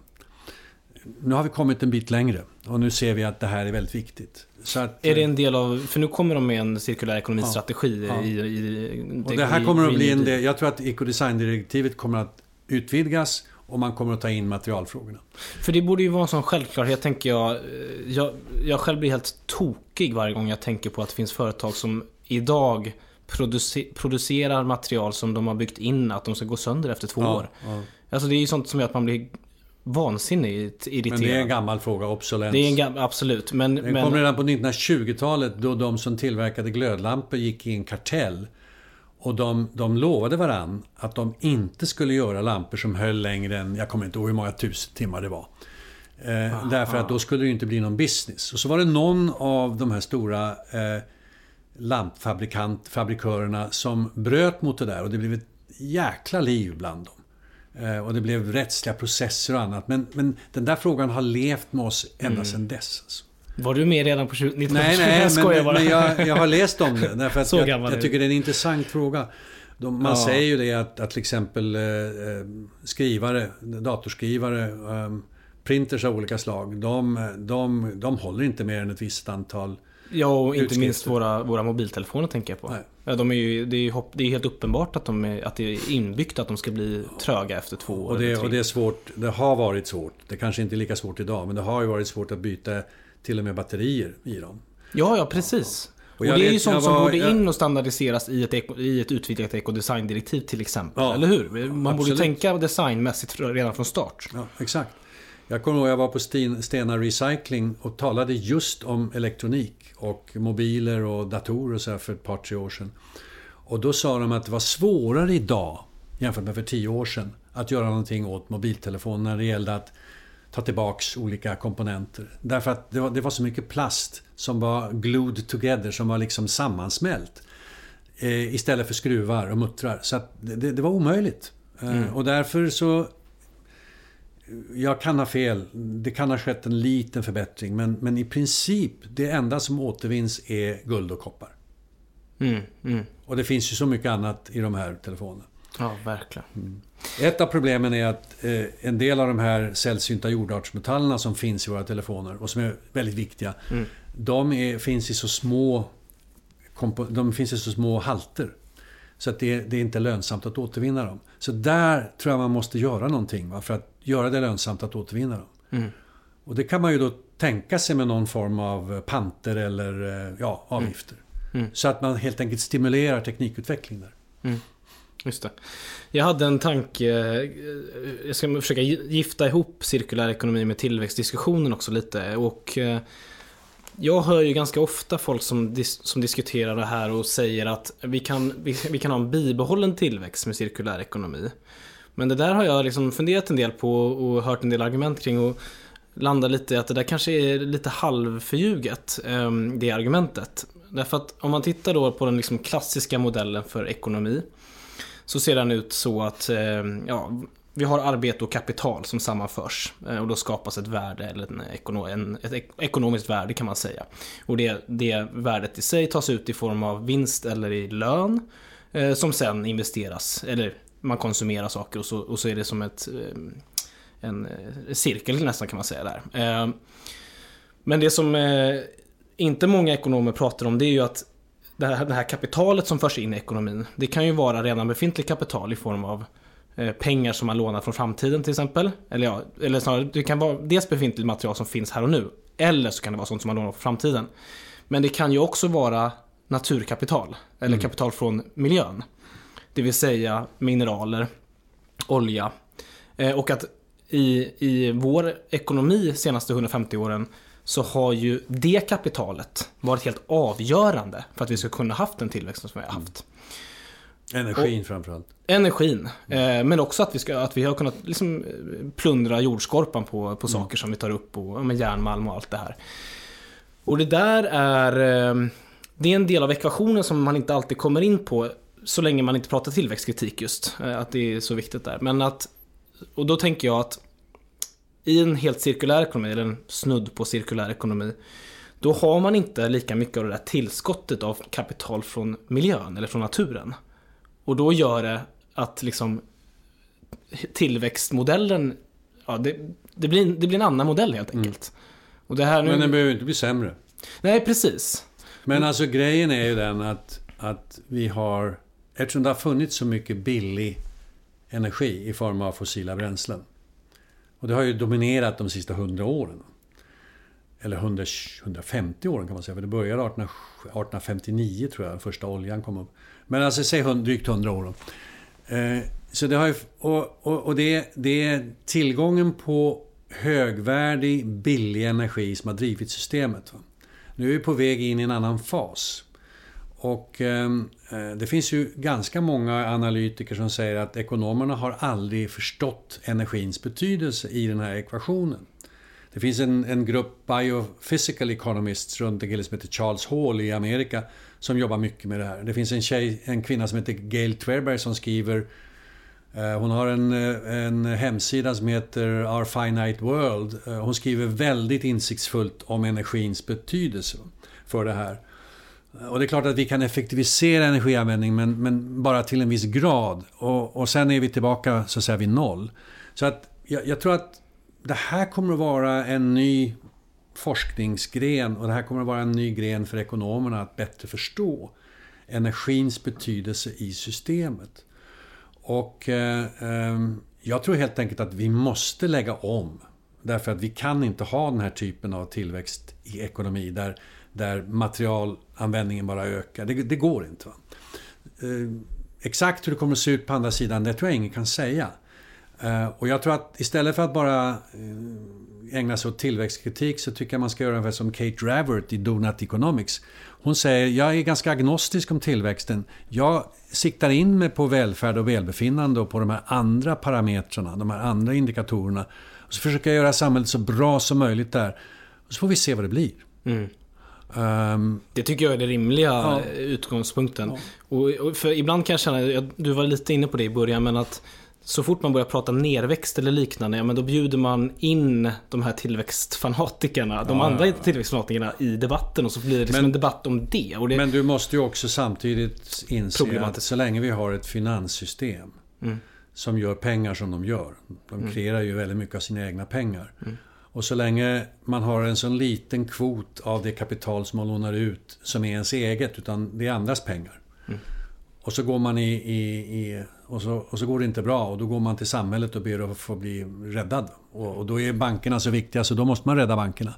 Nu har vi kommit en bit längre. Och nu ser vi att det här är väldigt viktigt. Att, är det en del av, för nu kommer de med en cirkulär ekonomistrategi ja, ja. i, i Och det här kommer att bli en del, jag tror att ekodesigndirektivet kommer att utvidgas och man kommer att ta in materialfrågorna. För det borde ju vara en sån självklarhet, tänker jag. jag. Jag själv blir helt tokig varje gång jag tänker på att det finns företag som idag producer, producerar material som de har byggt in att de ska gå sönder efter två ja, år. Alltså det är ju sånt som gör att man blir vansinnigt irriterad. Men det är en gammal fråga, obsolens. Det är en gammal, absolut. Men, Den men... kom redan på 1920-talet då de som tillverkade glödlampor gick i en kartell. Och de, de lovade varann att de inte skulle göra lampor som höll längre än, jag kommer inte ihåg hur många tusen timmar det var. Eh, därför att då skulle det inte bli någon business. Och så var det någon av de här stora eh, lampfabrikörerna som bröt mot det där och det blev ett jäkla liv bland dem. Eh, och det blev rättsliga processer och annat. Men, men den där frågan har levt med oss ända Mm. sedan dess. Alltså. Var du med redan på 1920 Nej, nej, jag men, men jag, jag har läst om det. Därför att Så jag, jag tycker det är en intressant fråga. De, man Ja. säger ju det att, att till exempel eh, eh, skrivare, datorskrivare, eh, printers av olika slag, de, de, de håller inte mer än ett visst antal Ja, och inte minst våra, våra mobiltelefoner tänker jag på. Nej. Ja, de är ju, det, är ju hopp, det är helt uppenbart att, de är, att det är inbyggt att de ska bli tröga efter två år. Och det, och det är svårt, det har varit svårt. Det kanske inte är lika svårt idag, men det har ju varit svårt att byta till och med batterier i dem. Ja, ja precis. Och, Och jag det är ju sånt jag som var- borde jag- in och standardiseras i ett, eko, i ett utvidgat ekodesigndirektiv till exempel. Ja, Eller hur? Man borde absolut. tänka designmässigt redan från start. Ja, exakt. Jag kommer ihåg jag var på Sten- Stena Recycling och talade just om elektronik och mobiler och datorer och så för ett par, tre år sedan. Och då sa de att det var svårare idag jämfört med för tio år sedan att göra någonting åt mobiltelefonen när det gällde att ta tillbaks olika komponenter. Därför att det var, det var så mycket plast som var glued together, som var liksom sammansmält. Eh, istället för skruvar och muttrar. Så det, det var omöjligt. Eh, Och därför så jag kan ha fel. Det kan ha skett en liten förbättring. Men, men i princip, det enda som återvinns är guld och koppar. Mm, mm. Och det finns ju så mycket annat i de här telefonerna. Ja, verkligen. Ett av problemen är att eh, en del av de här sällsynta jordartsmetallerna som finns i våra telefoner och som är väldigt viktiga. De är, finns i så små de finns i så små halter. Så att det, det är inte lönsamt att återvinna dem. Så där tror jag man måste göra någonting va, för att göra det lönsamt att återvinna dem. Och det kan man ju då tänka sig med någon form av panter eller eh, ja, avgifter. Så att man helt enkelt stimulerar teknikutveckling där. Just det. Jag hade en tanke, eh, jag ska försöka gifta ihop cirkulär ekonomi med tillväxtdiskussionen också lite. Och eh, jag hör ju ganska ofta folk som, dis som diskuterar det här och säger att vi kan, vi, vi kan ha en bibehållen tillväxt med cirkulär ekonomi. Men det där har jag liksom funderat en del på och hört en del argument kring och landar lite i att det där kanske är lite halvförljuget, ehm, det argumentet. Därför att om man tittar då på den liksom klassiska modellen för ekonomi så ser den ut så att ehm, ja, vi har arbete och kapital som sammanförs eh, och då skapas ett värde, eller en ekono, en, ett ekonomiskt värde kan man säga. Och det, det värdet i sig tas ut i form av vinst eller i lön eh, som sen investeras, eller man konsumerar saker och så, och så är det som ett, eh, en eh, cirkel nästan kan man säga där. Eh, men det som eh, inte många ekonomer pratar om det är ju att det här, det här kapitalet som förs in i ekonomin, det kan ju vara redan befintligt kapital i form av pengar som man lånar från framtiden till exempel. Eller, ja, eller snarare, det kan vara dels befintligt material som finns här och nu. Eller så kan det vara sånt som man lånar från framtiden. Men det kan ju också vara naturkapital. Eller kapital från miljön. Det vill säga mineraler, olja. Eh, och att i, i vår ekonomi senaste 150 åren så har ju det kapitalet varit helt avgörande för att vi ska kunna haft den tillväxten som vi har haft. Energin framförallt. Energin, eh, men också att vi, ska, att vi har kunnat liksom eh, plundra jordskorpan på, på saker som vi tar upp och med järnmalm och allt det här. Och det där är, eh, det är en del av ekvationen som man inte alltid kommer in på så länge man inte pratar tillväxtkritik just. eh, Att det är så viktigt där. Men att, och då tänker jag att i en helt cirkulär ekonomi, eller en snudd på cirkulär ekonomi, då har man inte lika mycket av det där tillskottet av kapital från miljön eller från naturen. Och då gör det att liksom tillväxtmodellen, ja, det, det, blir, det blir en annan modell helt enkelt. Och det här nu... Men den behöver inte bli sämre. Nej, precis. Men alltså grejen är ju den att, att vi har... Eftersom det har funnits så mycket billig energi i form av fossila bränslen. Och det har ju dominerat de sista 100 åren. Eller 100, 150 åren kan man säga. För det började 18, 1859 tror jag, första oljan kom upp. Men alltså säg drygt 100 år. då. Eh, så det har ju, och och, och det, det är tillgången på högvärdig, billig energi som har drivit systemet. Va? Nu är vi på väg in i en annan fas. Och ehm, eh, det finns ju ganska många analytiker som säger att ekonomerna har aldrig förstått energins betydelse i den här ekvationen. Det finns en, en grupp biophysical economists runt en kille som heter Charles Hall i Amerika som jobbar mycket med det här. Det finns en, tjej, en kvinna som heter Gail Twerberg som skriver eh, hon har en, eh, en hemsida som heter Our Finite World. Eh, hon skriver väldigt insiktsfullt om energins betydelse för det här. Och det är klart att vi kan effektivisera energianvändning men, men bara till en viss grad. Och, och sen är vi tillbaka så att säga vid noll. Så att jag, jag tror att det här kommer att vara en ny forskningsgren och det här kommer att vara en ny gren för ekonomerna att bättre förstå energins betydelse i systemet. Och eh, eh, jag tror helt enkelt att vi måste lägga om. Därför att vi kan inte ha den här typen av tillväxt i ekonomi där, där materialanvändningen bara ökar. Det, det går inte. Eh, exakt hur det kommer att se ut på andra sidan, det tror jag ingen kan säga. Eh, och jag tror att istället för att bara eh, ägna sig åt tillväxtkritik så tycker jag man ska göra ungefär som Kate Ravert i Donut Economics. Hon säger, jag är ganska agnostisk om tillväxten. Jag siktar in mig på välfärd och välbefinnande och på de här andra parametrarna, de här andra indikatorerna. Och så försöker jag göra samhället så bra som möjligt där. Och så får vi se vad det blir. Mm. Um, det tycker jag är den rimliga ja. utgångspunkten. Ja. Och, och, för ibland kan jag känna, du var lite inne på det i början, men att så fort man börjar prata nerväxt eller liknande, ja, men då bjuder man in de här tillväxtfanatikerna, de ja, andra ja, tillväxtfanatikerna i debatten och så blir det liksom men, en debatt om det. det. Men du måste ju också samtidigt inse att så länge vi har ett finanssystem mm. som gör pengar som de gör. De mm. kreerar ju väldigt mycket av sina egna pengar. Mm. Och så länge man har en sån liten kvot av det kapital som man lånar ut som är ens eget, utan det är andras pengar. Mm. Och så går man i, i, i och så, och så går det inte bra och då går man till samhället och ber att få bli räddad. Och, och då är bankerna så viktiga så då måste man rädda bankerna.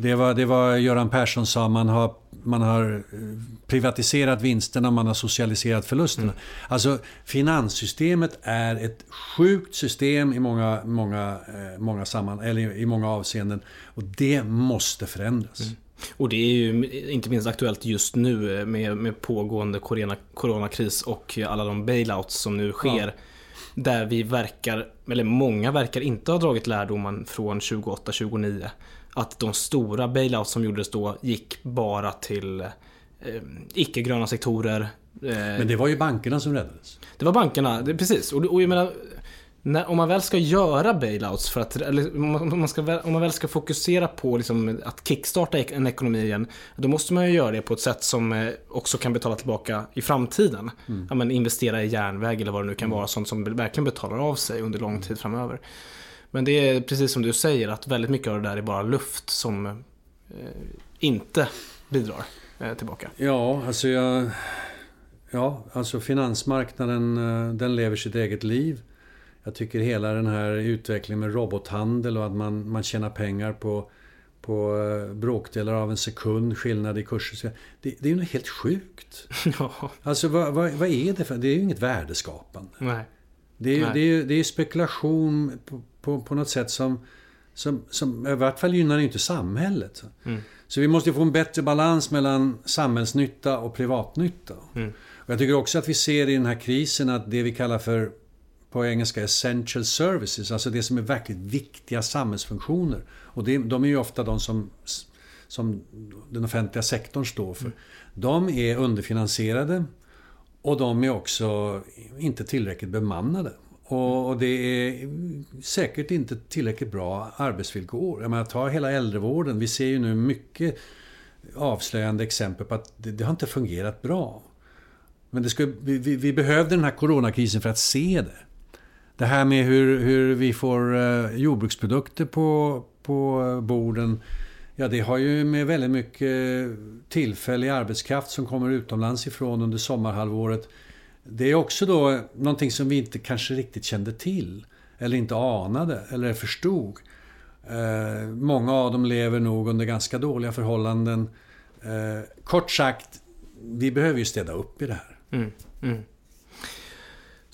Det var, det var Göran Persson sa, man har, man har eh, privatiserat vinsterna, man har socialiserat förlusterna. Mm. Alltså finanssystemet är ett sjukt system i många, många, eh, många samman, eller i många avseenden. Och det måste förändras. Mm. Och det är ju inte minst aktuellt just nu med, med pågående corona, coronakris och alla de bailouts som nu sker. Ja. Där vi verkar, eller många verkar inte ha dragit lärdomen från 28-29. Att de stora bailouts som gjordes då gick bara till eh, icke-gröna sektorer. Eh, Men det var ju bankerna som räddades. Det var bankerna, det, precis. Och, och jag menar, när, om man väl ska göra bailouts för att, eller om man, ska, om man väl ska fokusera på liksom att kickstarta en ekonomi igen, då måste man ju göra det på ett sätt som eh, också kan betala tillbaka i framtiden. Mm. Ja, men investera i järnväg eller vad det nu kan mm. vara, sånt som verkligen betalar av sig under lång tid framöver. Men det är precis som du säger, att väldigt mycket av det där är bara luft som eh, inte bidrar eh, tillbaka. Ja, alltså jag... Ja, alltså finansmarknaden eh, den lever sitt eget liv. Jag tycker hela den här utvecklingen med robothandel och att man, man tjänar pengar på, på eh, bråkdelar av en sekund skillnad i kurser. Det, det är ju något helt sjukt. Ja. Alltså vad, vad, vad, är det för... Det är ju inget värdeskapande. Nej. Det är, Nej. Det är, det är spekulation på, på, på, något sätt som, som, som i vart fall gynnar inte samhället. Mm. Så vi måste få en bättre balans mellan samhällsnytta och privatnytta. Mm. Och jag tycker också att vi ser i den här krisen att det vi kallar för på engelska essential services, alltså det som är verkligt viktiga samhällsfunktioner. Och det, de är ju ofta de som, som den offentliga sektorn står för. Mm. De är underfinansierade och de är också inte tillräckligt bemannade. Och det är säkert inte tillräckligt bra arbetsvillkor. Jag menar, ta hela äldrevården. Vi ser ju nu mycket avslöjande exempel på att det, det har inte fungerat bra. Men det ska, vi, vi, behövde den här coronakrisen för att se det. Det här med hur, hur vi får eh, jordbruksprodukter på, på borden. Ja, det har ju med väldigt mycket tillfällig arbetskraft som kommer utomlands ifrån under sommarhalvåret. Det är också då någonting som vi inte kanske riktigt kände till. Eller inte anade eller förstod. Eh, många av dem lever nog under ganska dåliga förhållanden. Eh, kort sagt, vi behöver ju städa upp i det här. Mm, mm.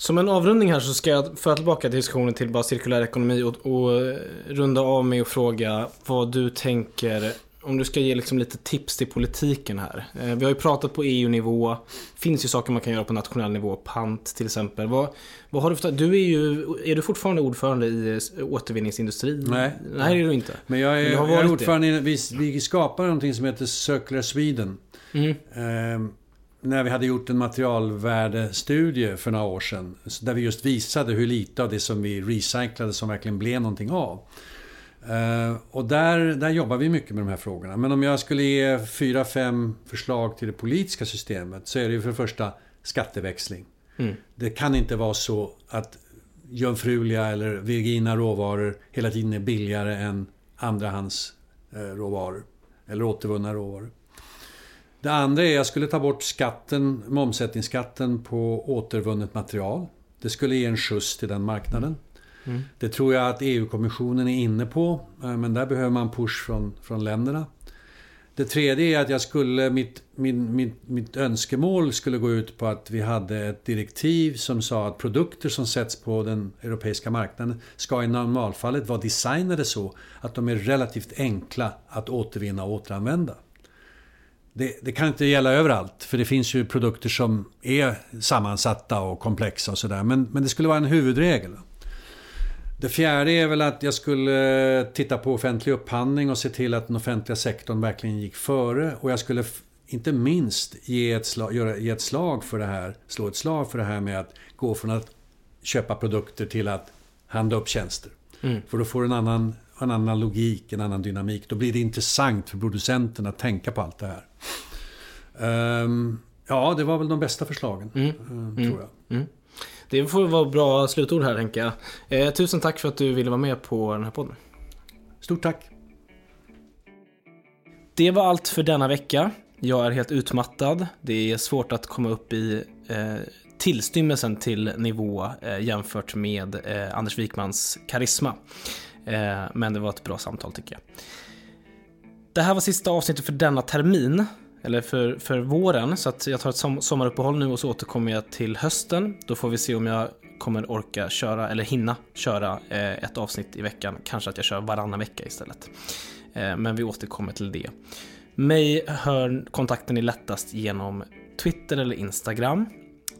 Som en avrundning här så ska jag föra tillbaka diskussionen till bara cirkulär ekonomi och, och runda av med att fråga vad du tänker om du ska ge liksom lite tips till politiken här. Eh, vi har ju pratat på EU-nivå. Finns ju saker man kan göra på nationell nivå. Pant till exempel. Vad, vad har du för, Du är ju... Är du fortfarande ordförande i återvinningsindustrin? Nej. Nej, det är du inte. Men jag är, Men jag är ordförande i... Vi, vi skapar någonting som heter Circular Sweden. Eh, när vi hade gjort en materialvärdestudie för några år sedan. Där vi just visade hur lite av det som vi recyclade som verkligen blev någonting av. Eh, och där, där jobbar vi mycket med de här frågorna. Men om jag skulle ge fyra, fem förslag till det politiska systemet så är det ju för det första skatteväxling. Mm. Det kan inte vara så att jungfruliga eller virgina råvaror hela tiden är billigare än andrahands eh. Eller återvunna råvaror. Det andra är att jag skulle ta bort skatten, momsättningsskatten på återvunnet material. Det skulle ge en skjuts till den marknaden. Mm. Det tror jag att EU-kommissionen är inne på, eh, men där behöver man push från, från länderna. Det tredje är att jag skulle, mitt, min, mitt, mitt önskemål skulle gå ut på att vi hade ett direktiv som sa att produkter som sätts på den europeiska marknaden ska i normalfallet vara designade så att de är relativt enkla att återvinna och återanvända. Det, det, kan inte gälla överallt, för det finns ju produkter som är sammansatta och komplexa och sådär. Men, men det skulle vara en huvudregel. Det fjärde är väl att jag skulle titta på offentlig upphandling och se till att den offentliga sektorn verkligen gick före. Och jag skulle inte minst ge ett, slag, göra, ge ett slag för det här, slå ett slag för det här med att gå från att köpa produkter till att handla upp tjänster. Mm. För då får du en annan, en annan logik, en annan dynamik. Då blir det intressant för producenten att tänka på allt det här. Um, ja, det var väl de bästa förslagen, mm. um, tror jag. Mm. Det får vara bra slutord här Henka. Eh, tusen tack för att du ville vara med på den här podden. Stort tack. Det var allt för denna vecka. Jag är helt utmattad. Det är svårt att komma upp i eh, tillstymmelsen till nivå eh, jämfört med eh, Anders Wikmans karisma. Eh, men det var ett bra samtal tycker jag. Det här var sista avsnittet för denna termin eller för, för våren. Så att jag tar ett som, sommaruppehåll nu och så återkommer jag till hösten. Då får vi se om jag kommer orka köra, eller hinna köra eh, ett avsnitt i veckan. Kanske att jag kör varannan vecka istället. Eh, men vi återkommer till det. Mig hör kontakten är lättast genom Twitter eller Instagram.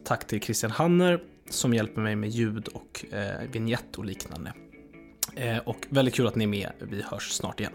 Tack till Christian Hanner som hjälper mig med ljud och eh, vignett och liknande. Eh, och väldigt kul att ni är med. Vi hörs snart igen.